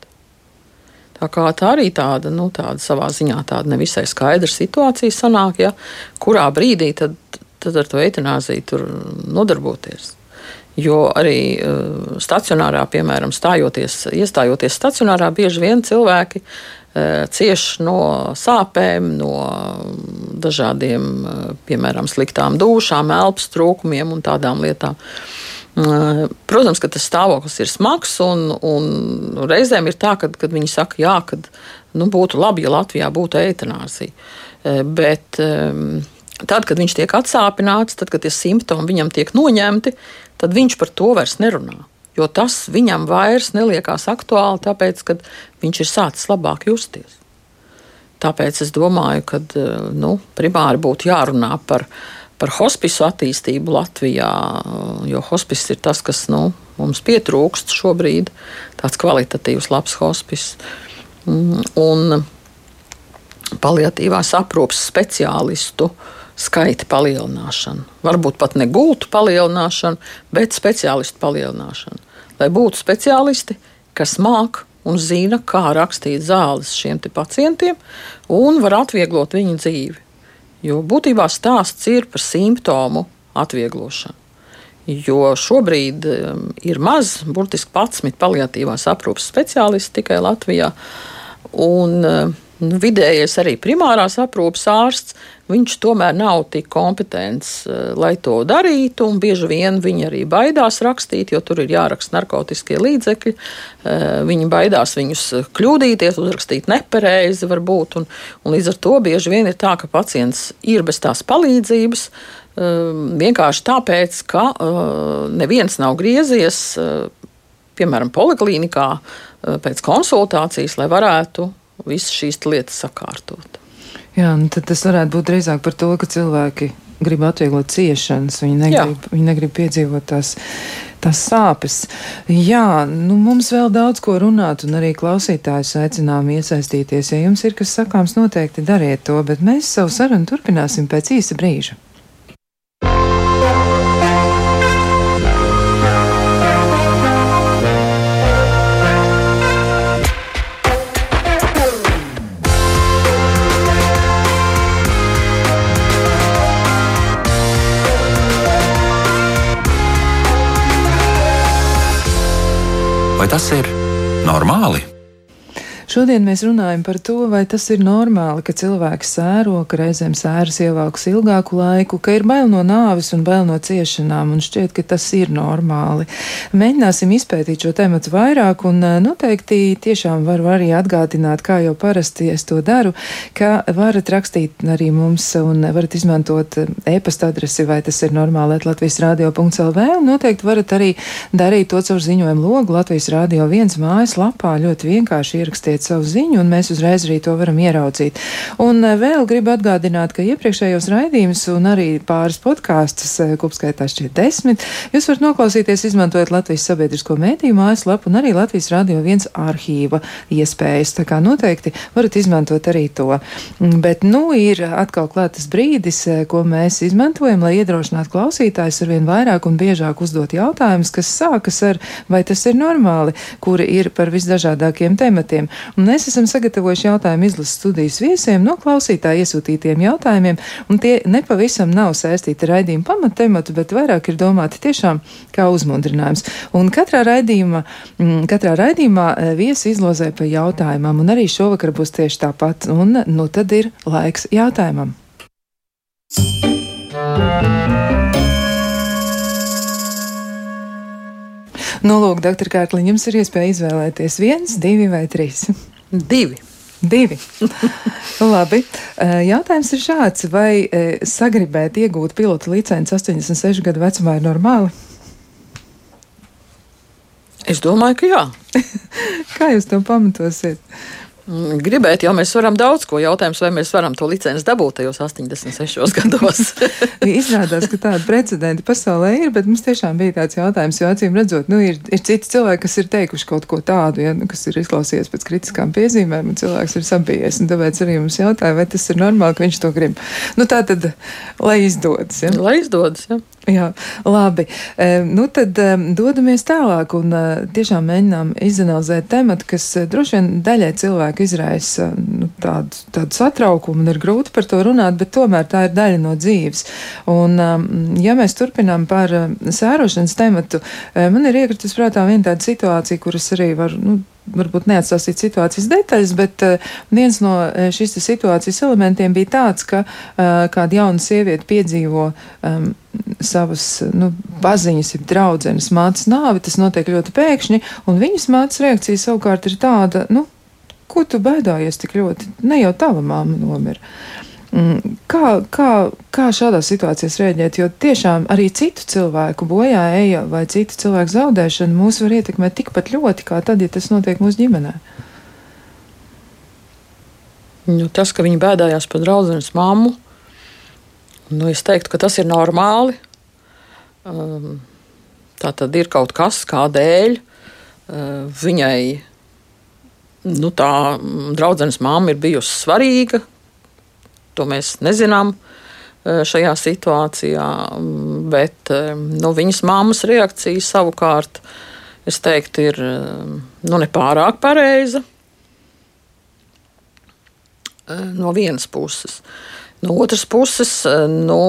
S3: Tā, kā, tā arī tāda, nu, tāda savā ziņā tāda nevisai skaidra situācija sanāk, ja, kurā brīdī tad, tad ar to eitanāziju nodarboties. Jo arī uh, stacionārā, piemēram, stājoties, iestājoties stacionārā, bieži vien cilvēki uh, cieš no sāpēm, no dažādiem, uh, piemēram, sliktām dušām, elpas trūkumiem un tādām lietām. Uh, protams, ka tas stāvoklis ir smags, un, un reizēm ir tā, ka viņi saka, jā, ka nu, būtu labi, ja Latvijā būtu eitanāzija. Uh, bet tad, kad viņš tiek atsāpināts, tad, kad tie simptomi viņam tiek noņemti, tad viņš par to vairs nerunā. Jo tas viņam vairs neliekās aktuāli, tāpēc, ka viņš ir sācis labāk justies. Tāpēc es domāju, ka eh, nu, primāri būtu jārunā par, par hospisu attīstību Latvijā, jo hospis ir tas, kas nu, mums pietrūkst šobrīd, tāds kvalitatīvs, labs hospis. Mm, un paliatīvās aprūpes speciālistu skaita palielināšanu. Varbūt pat ne gultu palielināšanu, bet speciālistu palielināšanu. Lai būtu speciālisti, kas māk un zina, kā rakstīt zāles šiem pacientiem un var atvieglot viņu dzīvi. Jo būtībā stāsts ir par simptomu atvieglošanu. Jo šobrīd um, ir maz, burtiski 11 paliatīvās aprūpes speciālisti tikai Latvijā. Un, uh, Nu, vidējais arī primārās aprūpes ārsts, viņš tomēr nav tik kompetents, eh, lai to darītu. Bieži vien viņi arī baidās rakstīt, jo tur ir jāraksta narkotikie līdzekļi. Eh, viņi baidās viņus kļūdīties, uzrakstīt nepareizi, varbūt. Un, un līdz ar to bieži vien ir tā, ka pacients ir bez tās palīdzības. Eh, vienkārši tāpēc, ka neviens nav griezies, piemēram, poliklīnikā pēc konsultācijas, lai varētu visas šīs lietas sakārtot.
S2: Jā, nu tad tas varētu būt drīzāk par to, ka cilvēki grib atvieglot ciešanas, viņi negrib, Jā. viņi negrib piedzīvot tās, tās sāpes. Jā, nu mums vēl daudz ko runāt, un arī klausītājus aicinām iesaistīties. Ja jums ir kas sakāms, noteikti dariet to, bet mēs savu sarunu turpināsim pēc īsa brīža.
S1: Vai tas ir normāli?
S2: Šodien mēs runājam par to, vai tas ir normāli, ka cilvēks sēro, ka reizēm sēras ievāks ilgāku laiku, ka ir bail no nāves un bail no ciešanām, un šķiet, ka tas ir normāli. Mēģināsim izpētīt šo tematu vairāk, un eh, noteikti tiešām varu arī atgādināt, kā jau parasti es to daru, ka varat rakstīt arī mums un varat izmantot eh, e-pasta adresi, vai tas ir normāli, Latvijas radio.lv, un noteikti varat arī darīt to caur ziņojumu logu Latvijas radio viens mājas lapā, ļoti vienkārši ierakstiet sūtiet savu ziņu, un mēs uzreiz arī to varam ieraudzīt. Un vēl gribu atgādināt, ka iepriekšējos raidījumus un arī pāris podkāstus, kopskaitā šķiet desmit, jūs varat noklausīties izmantojot Latvijas sabiedrisko mēdīju mājaslapu un arī Latvijas radio viens arhīva iespējas. Tā kā noteikti varat izmantot arī to. Bet, nu, ir atkal klātas brīdis, ko mēs izmantojam, lai iedrošinātu klausītājus ar vien vairāk un biežāk uzdot jautājumus, kas sākas ar vai tas ir normāli, kuri ir par visdažādākiem tematiem. Un mēs esam sagatavojuši jautājumu izlases studijas viesiem no klausītāju iesūtītiem jautājumiem, un tie nepavisam nav saistīti ar raidījumu pamattematu, bet vairāk ir domāti tiešām kā uzmundrinājums. Un katrā raidījumā, mm, katrā raidījumā e, viesi izlozē pa jautājumam, un arī šovakar būs tieši tāpat. Un nu tad ir laiks jautājumam. Nu, lūk, doktor Kārkliņ, jums ir iespēja izvēlēties viens, divi vai trīs.
S3: Divi.
S2: Divi. Labi. Jautājums ir šāds. Vai sagribēt iegūt pilota licenci 86 gadu vecumā ir normāli?
S3: Es domāju, ka jā.
S2: Kā jūs to pamatosiet?
S3: Mm, gribēt, jau mēs varam daudz ko jautājums, vai mēs varam to licenci dabūt tajos 86 gados.
S2: Izrādās, ka tāda precedenta pasaulē ir, bet mums tiešām bija tāds jautājums, jo acīm redzot, nu, ir, ir citi cilvēki, kas ir teikuši kaut ko tādu, ja, nu, kas ir izklausījies pēc kritiskām piezīmēm, un cilvēks ir sabijies, un tāpēc arī mums jautāja, vai tas ir normāli, ka viņš to grib. Nu, tā tad, lai izdodas. Ja?
S3: Lai izdodas, ja.
S2: Jā, labi. E, nu tad e, dodamies tālāk un e, tiešām mēģinām izanalizēt tematu, kas e, droši vien daļai cilvēku izraisa nu, tādu, tādu satraukumu un ir grūti par to runāt, bet tomēr tā ir daļa no dzīves. Un, e, ja mēs turpinām par e, sērošanas tematu, e, man ir iekritis prātā viena tāda situācija, kuras arī var. Nu, varbūt neatstāstīt situācijas detaļas, bet uh, viens no uh, šīs situācijas elementiem bija tāds, ka uh, kāda jauna sieviete piedzīvo um, savas nu, paziņas, ir draudzenes mātes nāvi, tas notiek ļoti pēkšņi, un viņas mātes reakcija savukārt ir tāda, nu, ko tu bēdājies tik ļoti, ne jau tava māma nomira. Mm, kā, kā, kā šādās situācijās rēģēt? Jo tiešām arī citu cilvēku bojā eja vai citu cilvēku zaudēšana mūs var ietekmēt tikpat ļoti, kā tad, ja tas notiek mūsu ģimenē.
S3: Nu, tas, ka viņi bēdājās par draudzenes mammu, nu, es teiktu, ka tas ir normāli. Um, tā tad ir kaut kas, kādēļ uh, viņai nu, tā draudzenes mamma ir bijusi svarīga, To mēs nezinām e, šajā situācijā, bet e, nu, viņas mammas reakcija savukārt, es teiktu, ir e, nu, nepārāk pareiza. No vienas puses. No otras puses, nu,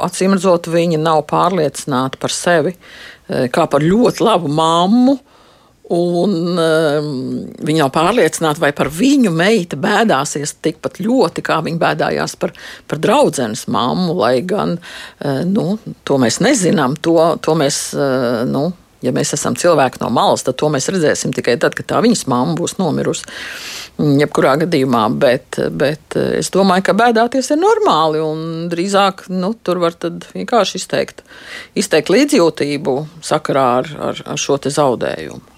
S3: acīm redzot, viņa nav pārliecināta par sevi kā par ļoti labu mammu, Un um, viņa nav pārliecināta, vai par viņu meita bēdāsies tikpat ļoti, kā viņa bēdājās par, par draudzenes mammu. Lai gan uh, nu, to mēs nezinām, to, to mēs. Uh, nu, Ja mēs esam cilvēki no malas, tad to mēs redzēsim tikai tad, kad tā viņas mamma būs nomirusi. Jebkurā gadījumā, bet, bet uh, es domāju, ka bēdāties ir normāli. Drīzāk nu, tur var vienkārši izteikt, izteikt līdzjūtību sakarā ar, ar, ar šo zaudējumu.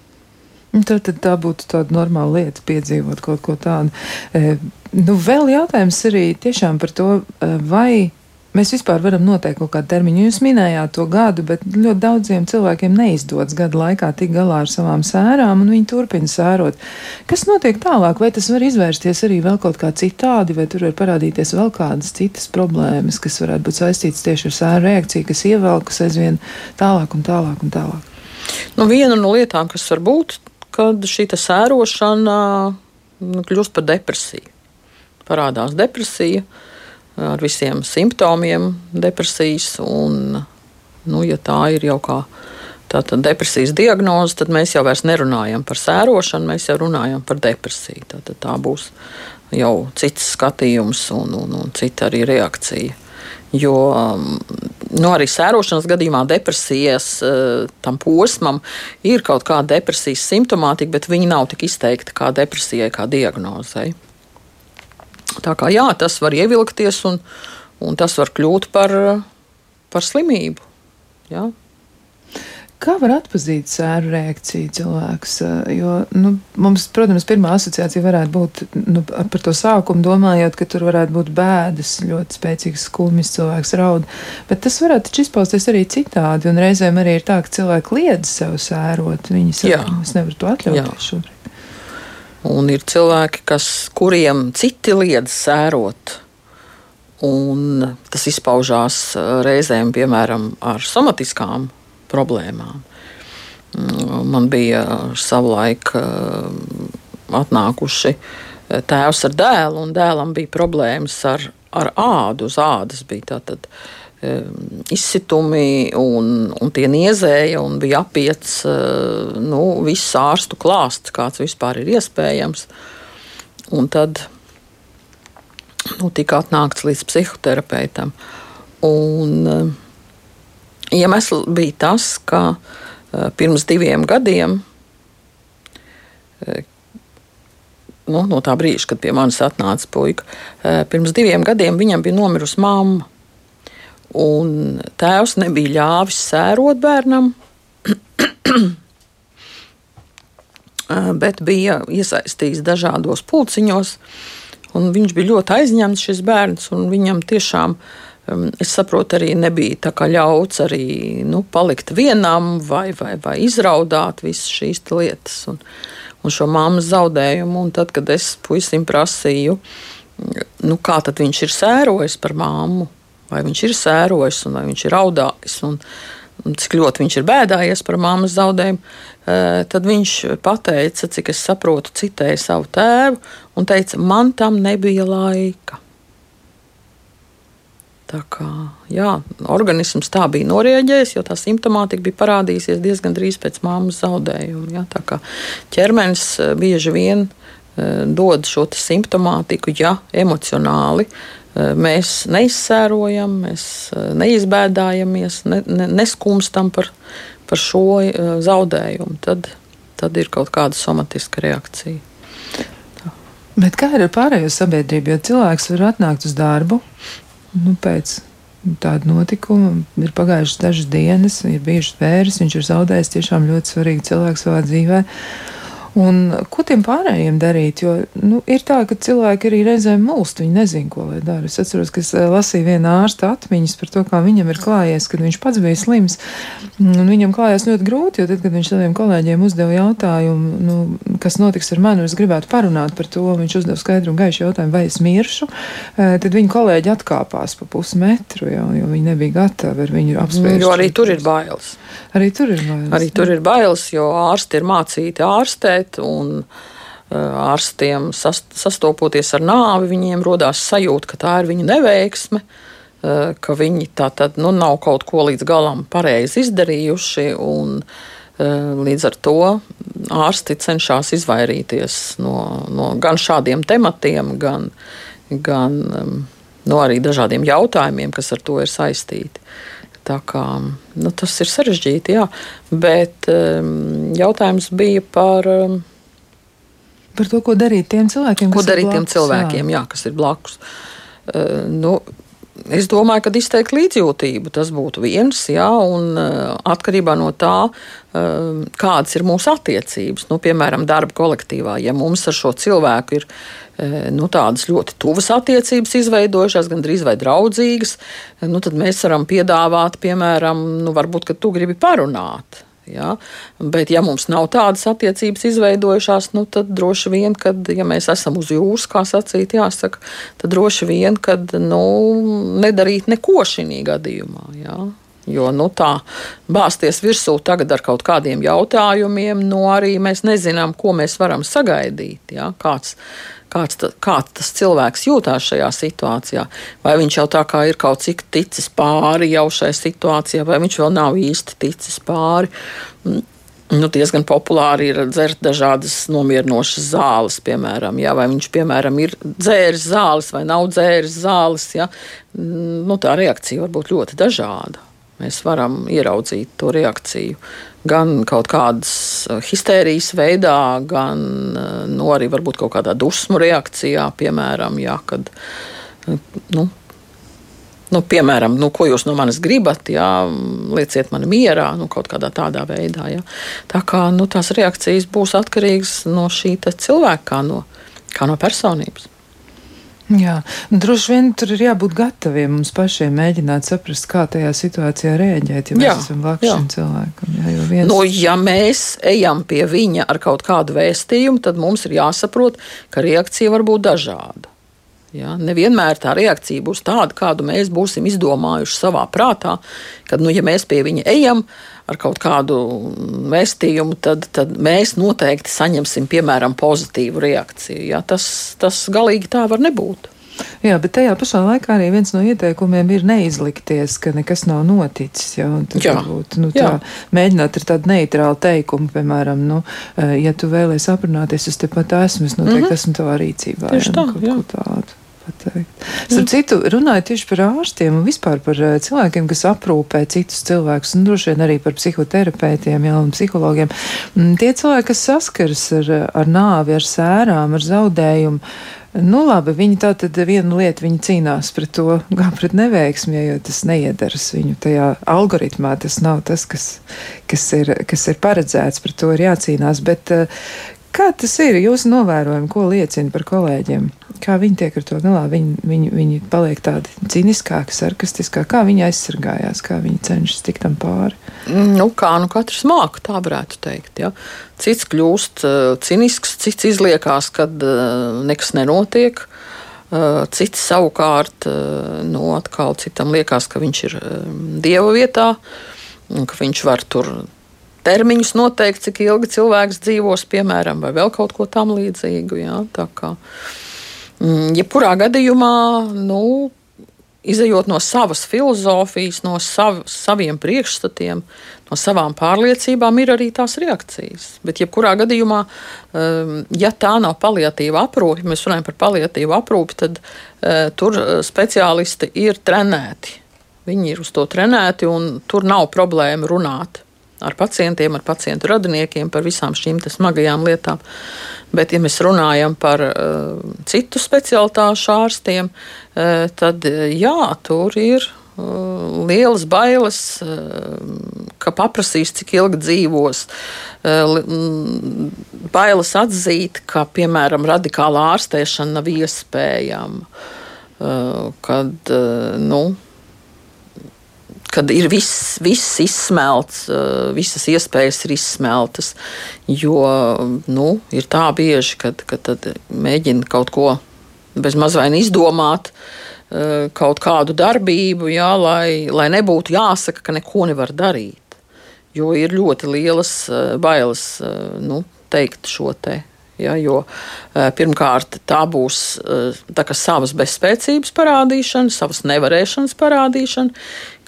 S2: Nu, tad, tad tā būtu tāda normāla lieta, piedzīvot kaut ko tādu. E, nu, vēl jautājums arī tiešām par to, e, vai mēs vispār varam noteikt kaut kādu termiņu. Jūs minējāt to gadu, bet ļoti daudziem cilvēkiem neizdodas gada laikā tikt galā ar savām sērām, un viņi turpina sērot. Kas notiek tālāk? Vai tas var izvērsties arī vēl kaut kā citādi, vai tur var parādīties vēl kādas citas problēmas, kas varētu būt saistītas tieši ar sēru reakciju, kas ievelkas aizvien tālāk un tālāk un tālāk?
S3: Nu, viena no lietām, kas var būt, kad šī sērošana nu, kļūst par depresiju. Parādās depresija ar visiem simptomiem depresijas, un, nu, ja tā ir jau kā tāda depresijas diagnoze, tad mēs jau nerunājam par sērošanu, mēs jau runājam par depresiju. Tad tā būs jau cits skatījums un, un, un cita arī reakcija. Jo um, nu, arī sērošanas gadījumā depresijas uh, tam posmam ir kaut kāda depresijas simptomātika, bet viņi nav tik izteikti kā depresijai, kā diagnozei. Tā kā jā, tas var ievilkties un, un tas var kļūt par, par slimību. Jā.
S2: Kā var atpazīt sēru reakciju cilvēks? Jo, nu, mums, protams, pirmā asociācija varētu būt nu, par to sākumu, domājot, ka tur varētu būt bēdas, ļoti spēcīgs skumjas, cilvēks raud. Bet tas varētu izpausties arī citādi, un reizēm arī ir tā, ka cilvēki liedz sev sērot. Viņi saka, es nevaru to atļauties šobrīd.
S3: Un ir cilvēki, kas, kuriem citi liedz sērot. Un tas izpaužās reizēm, piemēram, ar somatiskām problēmām. Mm, man bija savulaik eh, atnākuši eh, tēvs ar dēlu, un dēlam bija problēmas ar, ar ādu. Uz ādas bija tātad eh, izsitumi, un, un tie niezēja, un bija apiets nu, viss ārstu klāsts, kāds vispār ir iespējams. Un tad nu, tika atnākts līdz psihoterapeitam. Un, Iemesls bija tas, ka uh, pirms diviem gadiem, uh, nu, no tā brīža, kad pie manis atnāca puika, uh, pirms diviem gadiem viņam bija nomirusi mamma. Un tēvs nebija ļāvis sērot bērnam, bet bija iesaistījis dažādos pulciņos. Viņš bija ļoti aizņemts, šis bērns, un viņam tiešām uh, es saprotu, arī nebija ļauts arī nu, palikt vienam vai, vai, vai izraudāt visas šīs lietas un, un šo māmas zaudējumu. Un tad, kad es puisim prasīju, nu, kā viņš ir sērojis par māmu, vai viņš ir sērojis un vai viņš ir raudājis. Un, un cik ļoti viņš ir bēdājies par māmas zaudējumu, tad viņš pateica, cik es saprotu, citēja savu tēvu un teica, man tam nebija laika. Tā kā jā, organisms tā bija norēģējis, jo tā simptomātika bija parādījusies diezgan drīz pēc māmas zaudējuma. Jā, tā kā ķermenis eh, bieži vien e, dod šo simptomātiku, ja emocionāli e, mēs neizsērojam, mēs neizbēdājamies, ne, ne, neskumstam par, par šo zaudējumu, tad, tad ir kaut kāda somatiska reakcija. Tā.
S2: Bet kā ir ar pārējo sabiedrību? Jo cilvēks var atnākt uz darbu, nu, pēc tāda notikuma. Ir pagājušas dažas dienas, ir bijušas vērs, viņš ir zaudējis tiešām ļoti svarīgu cilvēku savā dzīvēm. Un ko tiem pārējiem darīt? Jo nu, ir tā, ka cilvēki arī reizēm mulst, viņi nezina, ko lai dara. Es atceros, ka es eh, lasīju viena ārsta atmiņas par to, kā viņam ir klājies, kad viņš pats bija slims. Un viņam klājās ļoti grūti, jo tad, kad viņš saviem kolēģiem uzdeva jautājumu, nu, kas notiks ar mani, es gribētu parunāt par to, viņš uzdeva skaidru un gaišu jautājumu, vai es miršu, eh, tad viņa kolēģi atkāpās pa pusmetru, jo, jo viņi nebija gatavi ar viņu apspriest.
S3: Jo arī tur ir bailes.
S2: Arī tur ir bailes.
S3: Arī tur ir bailes, jo ārsti ir mācīti ārstēt ārstēt, un uh, ārstiem sastopoties ar nāvi, viņiem rodās sajūta, ka tā ir viņu neveiksme, uh, ka viņi tā tad nu, nav kaut ko līdz galam pareizi izdarījuši. Un, uh, Līdz ar to ārsti cenšas izvairīties no, no gan šādiem tematiem, gan, gan no arī dažādiem jautājumiem, kas ar to ir saistīti. Tā kā, nu, tas ir sarežģīti, jā. bet um, jautājums bija par. Um,
S2: par to, ko darīt tiem cilvēkiem,
S3: ko darīt blakus, tiem cilvēkiem, jā. Jā, kas ir blakus. Uh, nu, Es domāju, ka izteikt līdzjūtību tas būtu viens, jā, un uh, atkarībā no tā, uh, kādas ir mūsu attiecības, nu, piemēram, darba kolektīvā, ja mums ar šo cilvēku ir nu, tādas ļoti tuvas attiecības izveidojušās, gandrīz vai draudzīgas, nu, tad mēs varam piedāvāt, piemēram, nu, varbūt, ka tu gribi parunāt. Ja? Bet, ja mums nav tādas attiecības izveidojušās, nu, tad droši vien, kad ja mēs esam uz jūras, kā sacīt, jāsaka, tad droši vien, kad nu, nedarīt neko šī gadījumā. Ja? Jo nu, tā bāzties virsū tagad ar kaut kādiem jautājumiem, nu arī mēs nezinām, ko mēs varam sagaidīt. Ja? Kāds, kāds, ta, kāds tas cilvēks jūtās šajā situācijā. Vai viņš jau tā kā ir kaut cik ticis pāri jau šai situācijai, vai viņš vēl nav īsti ticis pāri. Mm, nu, diezgan populāri ir dzert dažādas nomierinošas zāles, piemēram, ja, vai viņš, piemēram, ir dzēris zāles vai nav dzēris zāles. Ja. Mm, nu, tā reakcija var būt ļoti dažāda. Mēs varam ieraudzīt to reakciju gan kaut kādas eh, histērijas veidā, gan eh, nu, arī varbūt kaut kādā dusmu reakcijā, piemēram, jā, kad eh, nu, Nu, piemēram, nu, ko jūs no manis gribat, jā, lieciet mani mierā, nu, kaut kādā tādā veidā. Jā. Tā kā nu, tās reakcijas būs atkarīgas no šī cilvēka, kā no, kā no personības.
S2: Jā, droši vien tur ir jābūt gataviem mums pašiem mēģināt saprast, kā tajā situācijā rēģēt, ja mēs jā, esam blakus šim cilvēkam. Jā, viens...
S3: nu, ja mēs ejam pie viņa ar kaut kādu vēstījumu, tad mums ir jāsaprot, ka reakcija var būt dažāda. Ja? Nevienmēr tā reakcija būs tāda, kādu mēs būsim izdomājuši savā prātā. Kad nu, ja mēs pie viņa ejam ar kaut kādu vēstījumu, tad, tad mēs noteikti saņemsim piemēram pozitīvu reakciju. Ja? Tas, tas galīgi tā var nebūt.
S2: Jā, bet tajā pašā laikā arī viens no ieteikumiem ir neizlikties, ka nekas nav noticis. Jā, jā, varbūt, nu, tā, jā. mēģināt ar tādu neitrālu teikumu, piemēram, nu, eh, ja tu vēlies aprunāties, es tepat esmu, es noteikti mm -hmm. esmu tavā rīcībā.
S3: Tieši jā, tā,
S2: nu, jā. tādu pateikt. Starp citu, runājot tieši par ārstiem un vispār par eh, cilvēkiem, kas aprūpē citus cilvēkus, un droši vien arī par psihoterapeitiem jā, un psihologiem, mm, tie cilvēki, kas saskaras ar, ar nāvi, ar sērām, ar zaudējumu. Nu, labi, viņi tā tad viena lieta, viņi cīnās pret to, kā pret neveiksmi, jo tas neiedaras viņu tajā algoritmā. Tas nav tas, kas, kas, ir, kas ir paredzēts, pret to ir jācīnās. Bet eh, kā tas ir? Jūsu novērojumi, ko liecina par kolēģiem? Kā viņi tiek ar to galā? Viņi, viņi, viņi paliek tādi ciniskāki, sarkastiskāki. Kā viņi aizsargājās, kā viņi cenšas tikt tam pāri?
S3: Nu, kā nu katrs māca, tā varētu teikt. Ja? Cits kļūst uh, cinisks, cits izliekās, kad uh, nekas nenotiek. Uh, cits savukārt, nu, atkal citam liekas, ka viņš ir dieva vietā, ka viņš var tur termiņus noteikt, cik ilgi cilvēks dzīvos, piemēram, vai vēl kaut ko tam līdzīgu. Jā, tā kā, uh, Mm, jebkurā gadījumā, nu, izējot no savas filozofijas, no sav, saviem priekšstatiem, no savām pārliecībām, ir arī tās reakcijas. Bet, jebkurā gadījumā, um, ja tā nav paliatīva aprūpe, mēs runājam par paliatīvu aprūpi, tad uh, tur uh, speciālisti ir trenēti. Viņi ir uz to trenēti, un tur nav problēma runāt ar pacientiem, ar pacientu radiniekiem par visām šīm smagajām lietām. Bet, ja mēs runājam par uh, citu specialitāšu ārstiem, uh, tad jā, tur ir uh, lielas bailes, uh, ka paprasīs, cik ilgi dzīvos. Uh, bailes atzīt, ka, piemēram, radikāla ārstēšana nav iespējama. Uh, kad, uh, nu, kad ir viss, viss izsmelts, eh, visas iespējas ir izsmeltas. Jo nu, ir tā bieži, kad, kad mēģina kaut ko bez mazvaina izdomāt. Eh, kaut kādu darbību, jā, lai, lai nebūtu jāsaka, ka neko nevar darīt. Jo ir ļoti lielas eh, bailes nu, teikt šo te Ja, jo pirmkārt tā būs tā savas bezspēcības parādīšana, savas nevarēšanas parādīšana,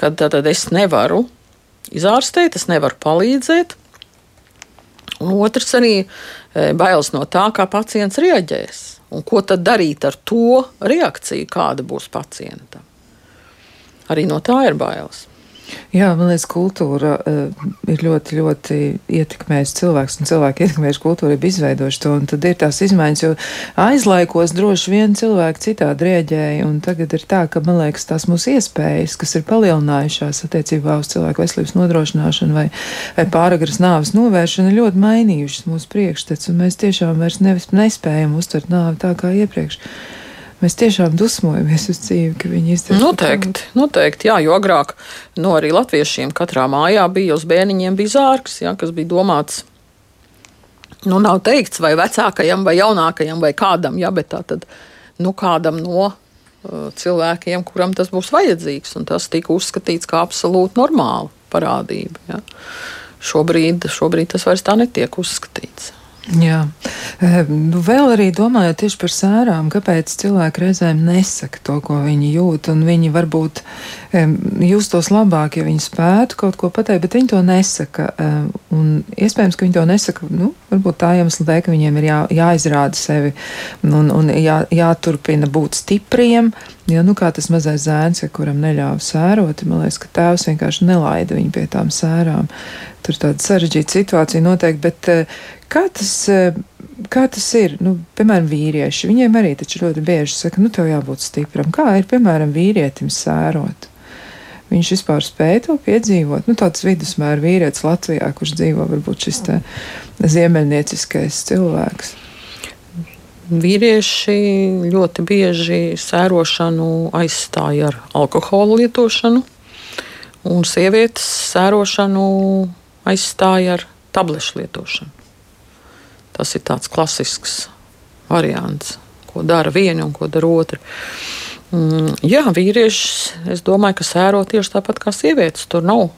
S3: kad tad es nevaru izārstēt, es nevaru palīdzēt. Un otrs arī bailes no tā, kā pacients reaģēs. Un ko tad darīt ar to reakciju, kāda būs pacientam? Arī no tā ir bailes.
S2: Jā, man liekas, kultūra uh, ir ļoti, ļoti ietekmējusi cilvēks, un cilvēki ietekmējuši kultūru, ir izveidojuši to, un tad ir tās izmaiņas, jo aizlaikos droši vien cilvēki citādi rieģēja, un tagad ir tā, ka, man liekas, tās mūsu iespējas, kas ir palielinājušās attiecībā uz cilvēku veselības nodrošināšanu vai, vai pāragras nāves novēršanu, ir ļoti mainījušas mūsu priekšstats, un mēs tiešām vairs nevis, nespējam uztvert nāvi tā kā iepriekš mēs tiešām dusmojamies uz dzīvi, ka viņi izdara.
S3: Noteikti, noteikti, jā, jo agrāk no nu, arī latviešiem katrā mājā bija uz bērniņiem bija zārks, jā, kas bija domāts. Nu, nav teikts, vai vecākajam, vai jaunākajam, vai kādam, jā, bet tā tad nu, kādam no uh, cilvēkiem, kuram tas būs vajadzīgs. Tas tika uzskatīts kā absolūti normāla parādība. Ja. Šobrīd, šobrīd tas vairs tā netiek uzskatīts.
S2: Jā, nu, vēl arī domājot tieši par sērām, kāpēc cilvēki reizēm nesaka to, ko viņi jūt, un viņi varbūt justos labāk, ja viņi spētu kaut ko pateikt, bet viņi to nesaka. Un iespējams, ka viņi to nesaka, nu, varbūt tā iemesla dēļ, ka viņiem ir jā, jāizrāda sevi un, un jā, jāturpina būt stipriem, Ja, nu, kā tas mazais zēns, ja kuram neļāva sērot, man liekas, ka tēvs vienkārši nelaida viņu pie tām sērām. Tur tāda sarežģīta situācija noteikti, bet eh, kā tas, eh, kā tas ir? Nu, piemēram, vīrieši, viņiem arī taču ļoti bieži saka, nu, tev jābūt stipram. Kā ir, piemēram, vīrietim sērot? Viņš vispār spēja to piedzīvot. Nu, tāds vidusmēra vīrietis Latvijā, kurš dzīvo varbūt šis ziemeļnieciskais cilvēks
S3: vīrieši ļoti bieži sērošanu aizstāja ar alkohola lietošanu, un sievietes sērošanu aizstāja ar tablešu lietošanu. Tas ir tāds klasisks variants, ko dara viena un ko dara otra. Mm, jā, vīrieši, es domāju, ka sēro tieši tāpat kā sievietes. Tur nav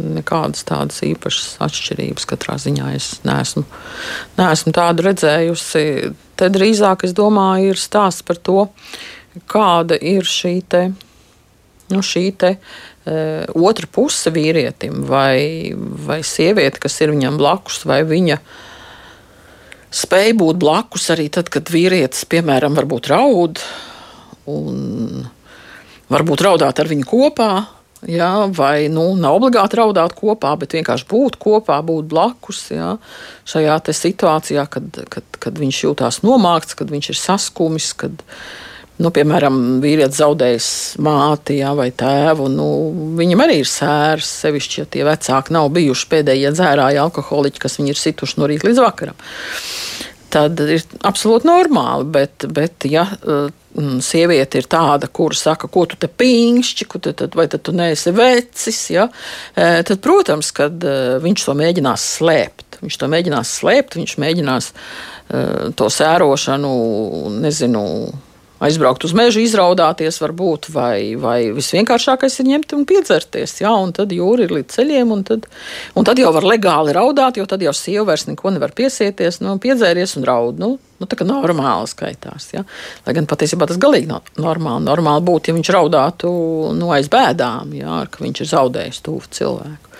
S3: nekādas tādas īpašas atšķirības. Katrā ziņā es neesmu, neesmu tādu redzējusi. Te drīzāk, es domāju, ir stāsts par to, kāda ir šī te. Nu, šī te, uh, otra puse vīrietim, vai, vai sieviete, kas ir viņam blakus, vai viņa spēja būt blakus arī tad, kad vīrietis, piemēram, raud, un varbūt raudāt ar viņu kopā, Jā, vai nu, nav obligāti raudāt kopā, bet vienkārši būt kopā, būt blakus jā, šajā situācijā, kad, kad, kad viņš jūtas nomākts, kad viņš ir saskumis. Kad, Nu, piemēram, vīrietis zaudējis māti jā, vai tēvu. Nu, viņam arī ir sērs, sevišķi, ja tie vecāki nav bijuši pēdējie dzērāji alkoholiķi, kas viņu ir situši no rīta līdz vakaram. Tad ir absolūti normāli, bet, bet ja Mm, sieviete ir tāda, kura saka, ko tu te pīņšķi, tu tad, vai tad tu neesi vecis, ja? E, tad, protams, kad e, viņš to mēģinās slēpt. Viņš to mēģinās slēpt, viņš mēģinās to sērošanu, nezinu, aizbraukt uz mežu, izraudāties, varbūt, vai, vai visvienkāršākais ir ņemt un piedzerties. Jā, un tad jūra ir līdz ceļiem, un tad, un tad jau var legāli raudāt, jo tad jau sieva vairs neko nevar piesieties, nu, piedzēries un raud. Nu, nu, tā kā normāli skaitās. Ja? Lai gan patiesībā tas galīgi nav normāli. Normāli būtu, ja viņš raudātu nu, aiz bēdām, ja? ka viņš ir zaudējis tuvu cilvēku.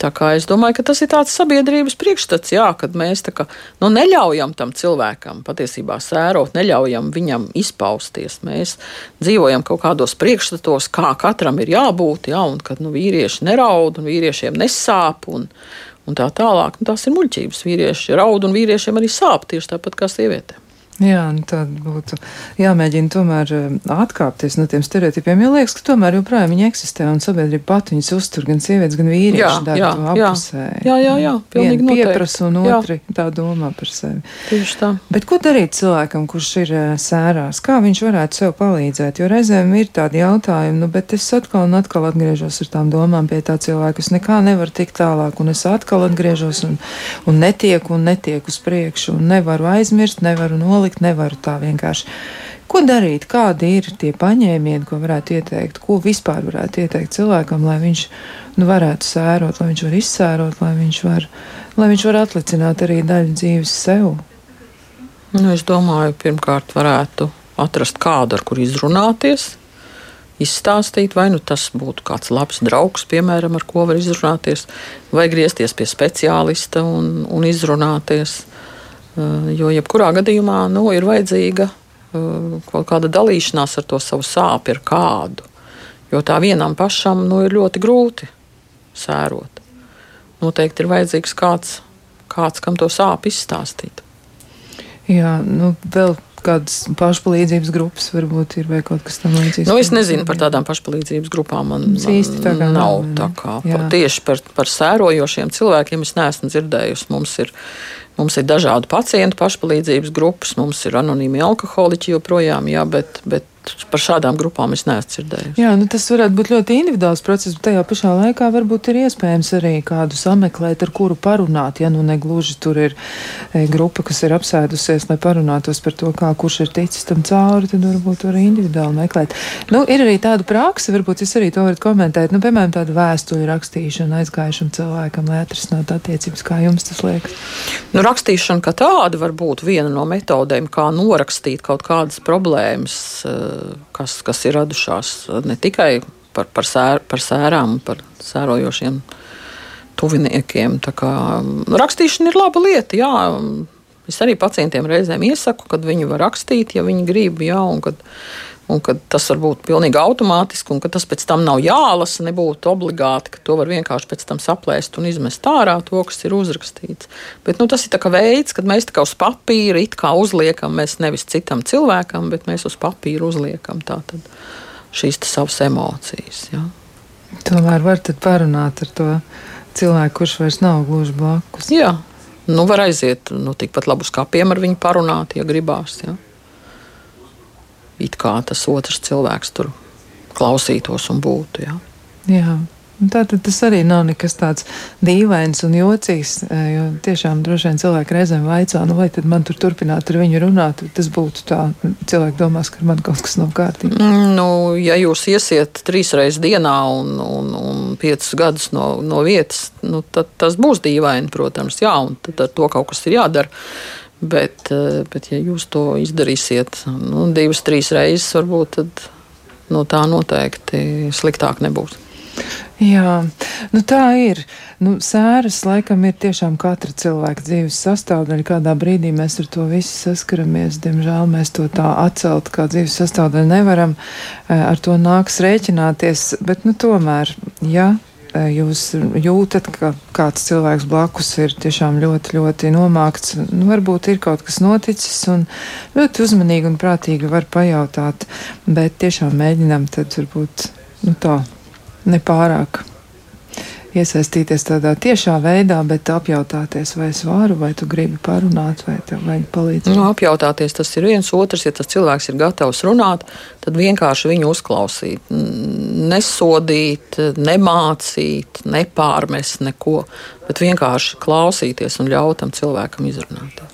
S3: Tā kā es domāju, ka tas ir tāds sabiedrības priekšstats, jā, kad mēs kā, nu, neļaujam tam cilvēkam patiesībā sērot, neļaujam viņam izpausties. Mēs dzīvojam kaut kādos priekšstatos, kā katram ir jābūt, jā, un kad nu, vīrieši neraud un vīriešiem nesāp. Un, Un tā tālāk, nu, tās ir muļķības. Vīrieši raud un vīriešiem arī sāp tieši tāpat kā sievietēm.
S2: Jā, tad būtu jāmēģina tomēr eh, atkāpties no tiem stereotipiem. Jo liekas, ka tomēr joprojām viņi eksistē un sabiedrība pati viņus uztur, gan sievietes, gan vīrieši jā, jā, apusē.
S3: Jā, jā, jā, pilnīgi
S2: noteikti. Pieprasa un otri jā. tā domā par sevi.
S3: Tieši tā.
S2: Bet ko darīt cilvēkam, kurš ir eh, sērās? Kā viņš varētu sev palīdzēt? Jo reizēm ir tādi jautājumi, nu, bet es atkal un atkal atgriežos ar tām domām pie tā cilvēka. Es nekā nevaru tikt tālāk, un es atkal atgriežos un, un netieku un netieku uz priekšu, un nevaru aizmirst, nevaru nolikt palikt, nevaru tā vienkārši. Ko darīt, kādi ir tie paņēmieni, ko varētu ieteikt, ko vispār varētu ieteikt cilvēkam, lai viņš nu, varētu sērot, lai viņš var izsērot, lai viņš var, lai viņš var atlicināt arī daļu dzīves sev?
S3: Nu, es domāju, pirmkārt, varētu atrast kādu, ar kuru izrunāties, izstāstīt, vai nu tas būtu kāds labs draugs, piemēram, ar ko var izrunāties, vai griezties pie speciālista un, un izrunāties. Eh, jo jebkurā gadījumā nu, ir vajadzīga eh, kaut kāda dalīšanās ar to savu sāpju, ar kādu. Jo tā vienam pašam nu, ir ļoti grūti sērot. Noteikti ir vajadzīgs kāds, kāds kam to sāp izstāstīt.
S2: Jā, nu, vēl kādas pašpalīdzības grupas varbūt ir vai kaut kas tamlīdzīgs?
S3: Nu, es nezinu par tādām pašpalīdzības grupām. Man, man īsti tā kā nav. nav tā kā, par, tieši par, par sērojošiem cilvēkiem es neesmu dzirdējusi. Mums ir Mums ir dažādi pacientu pašpalīdzības grupas, mums ir anonīmi alkoholiķi joprojām, jā, bet, bet par šādām grupām es neesmu dzirdējis.
S2: Jā, nu tas varētu būt ļoti individuāls process, bet tajā pašā laikā varbūt ir iespējams arī kādu sameklēt, ar kuru parunāt. Ja nu negluži tur ir e, grupa, kas ir apsēdusies, lai parunātos par to, kā kurš ir ticis tam cauri, tad varbūt var individuāli meklēt. Nu, ir arī tāda praksa, varbūt jūs arī to varat komentēt, nu, piemēram, tāda vēstuļu rakstīšana aizgājušam cilvēkam, lai atrisinātu attiecības, kā jums tas liekas?
S3: Nu, rakstīšana kā tāda var būt viena no metodēm, kā norakstīt kaut kādas problēmas e, kas, kas ir radušās ne tikai par, par, sēr, par sērām, par sērojošiem tuviniekiem. Kā, rakstīšana ir laba lieta, jā. Es arī pacientiem reizēm iesaku, kad viņi var rakstīt, ja viņi grib, jā, un kad, un kad tas var būt pilnīgi automātiski, un ka tas pēc tam nav jālasa, nebūtu obligāti, ka to var vienkārši pēc tam saplēst un izmest ārā to, kas ir uzrakstīts. Bet nu, tas ir veids, kad mēs kā uz papīra it kā uzliekam, mēs nevis citam cilvēkam, bet mēs uz papīra uzliekam tātad šīs savas emocijas. Jā.
S2: Tomēr var parunāt ar to cilvēku, kurš vairs nav gluži blakus.
S3: Jā, nu, var aiziet nu, tikpat labus kāpiem ar viņu parunāt, ja gribās. Ja? It kā tas otrs cilvēks tur klausītos un būtu. Ja?
S2: Jā. Tātad tas arī nav nekas tāds dīvains un jocīgs. Jo tiešām droši vien cilvēki reizēm vaicā, nu, vai tad man tur turpināt ar viņu runāt. Tas būtu tā, cilvēki domās, ka man kaut kas nav kārtībā.
S3: Mm, nu, ja jūs iesiet trīs reizes dienā un, un, un piecus gadus no, no vietas, nu, tad tas būs dīvaini, protams, jā, un tad ar to kaut kas ir jādara. Bet, eh, bet ja jūs to izdarīsiet nu, divas, trīs reizes, varbūt tad, no tā noteikti sliktāk nebūs.
S2: Jā, nu tā ir. Nu, sēras laikam ir tiešām katra cilvēka dzīves sastāvdaļa. Kādā brīdī mēs ar to visu saskaramies. Diemžēl mēs to tā atcelt kā dzīves sastāvdaļu nevaram. Eh, ar to nāks rēķināties. Bet, nu, tomēr, eh, jūs jūtat, ka kāds cilvēks blakus ir tiešām ļoti, ļoti nomākts, nu, varbūt ir kaut kas noticis, un ļoti uzmanīgi un prātīgi var pajautāt, bet tiešām mēģinam tad varbūt nu, tā nepārāk iesaistīties tādā tiešā veidā, bet apjautāties, vai es varu, vai tu gribi parunāt, vai tev vajag palīdzēt.
S3: Nu, apjautāties tas ir viens, otrs, ja tas cilvēks ir gatavs runāt, tad vienkārši viņu uzklausīt, nesodīt, nemācīt, nepārmest neko, bet vienkārši klausīties un ļaut tam cilvēkam izrunāt.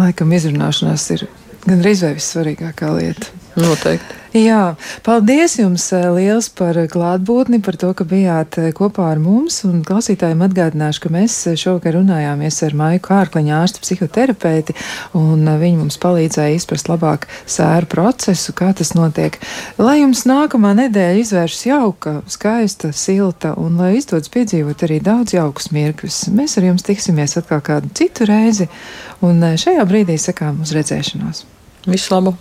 S2: Laikam izrunāšanās ir gandrīz vai vissvarīgākā lieta.
S3: Noteikti.
S2: Jā, paldies jums eh, liels par klātbūtni, par to, ka bijāt eh, kopā ar mums. Un klausītājiem atgādināšu, ka mēs eh, šovakar runājāmies ar Maiku Kārkliņu ārstu psihoterapeiti, un viņi mums palīdzēja izprast labāk sēru procesu, kā tas notiek. Lai jums nākamā nedēļa izvēršas jauka, skaista, silta, un lai izdodas piedzīvot arī daudz jaukus mirkļus. Mēs ar jums tiksimies atkal kādu citu reizi, un šajā brīdī sakām uz redzēšanos.
S3: Visu labu!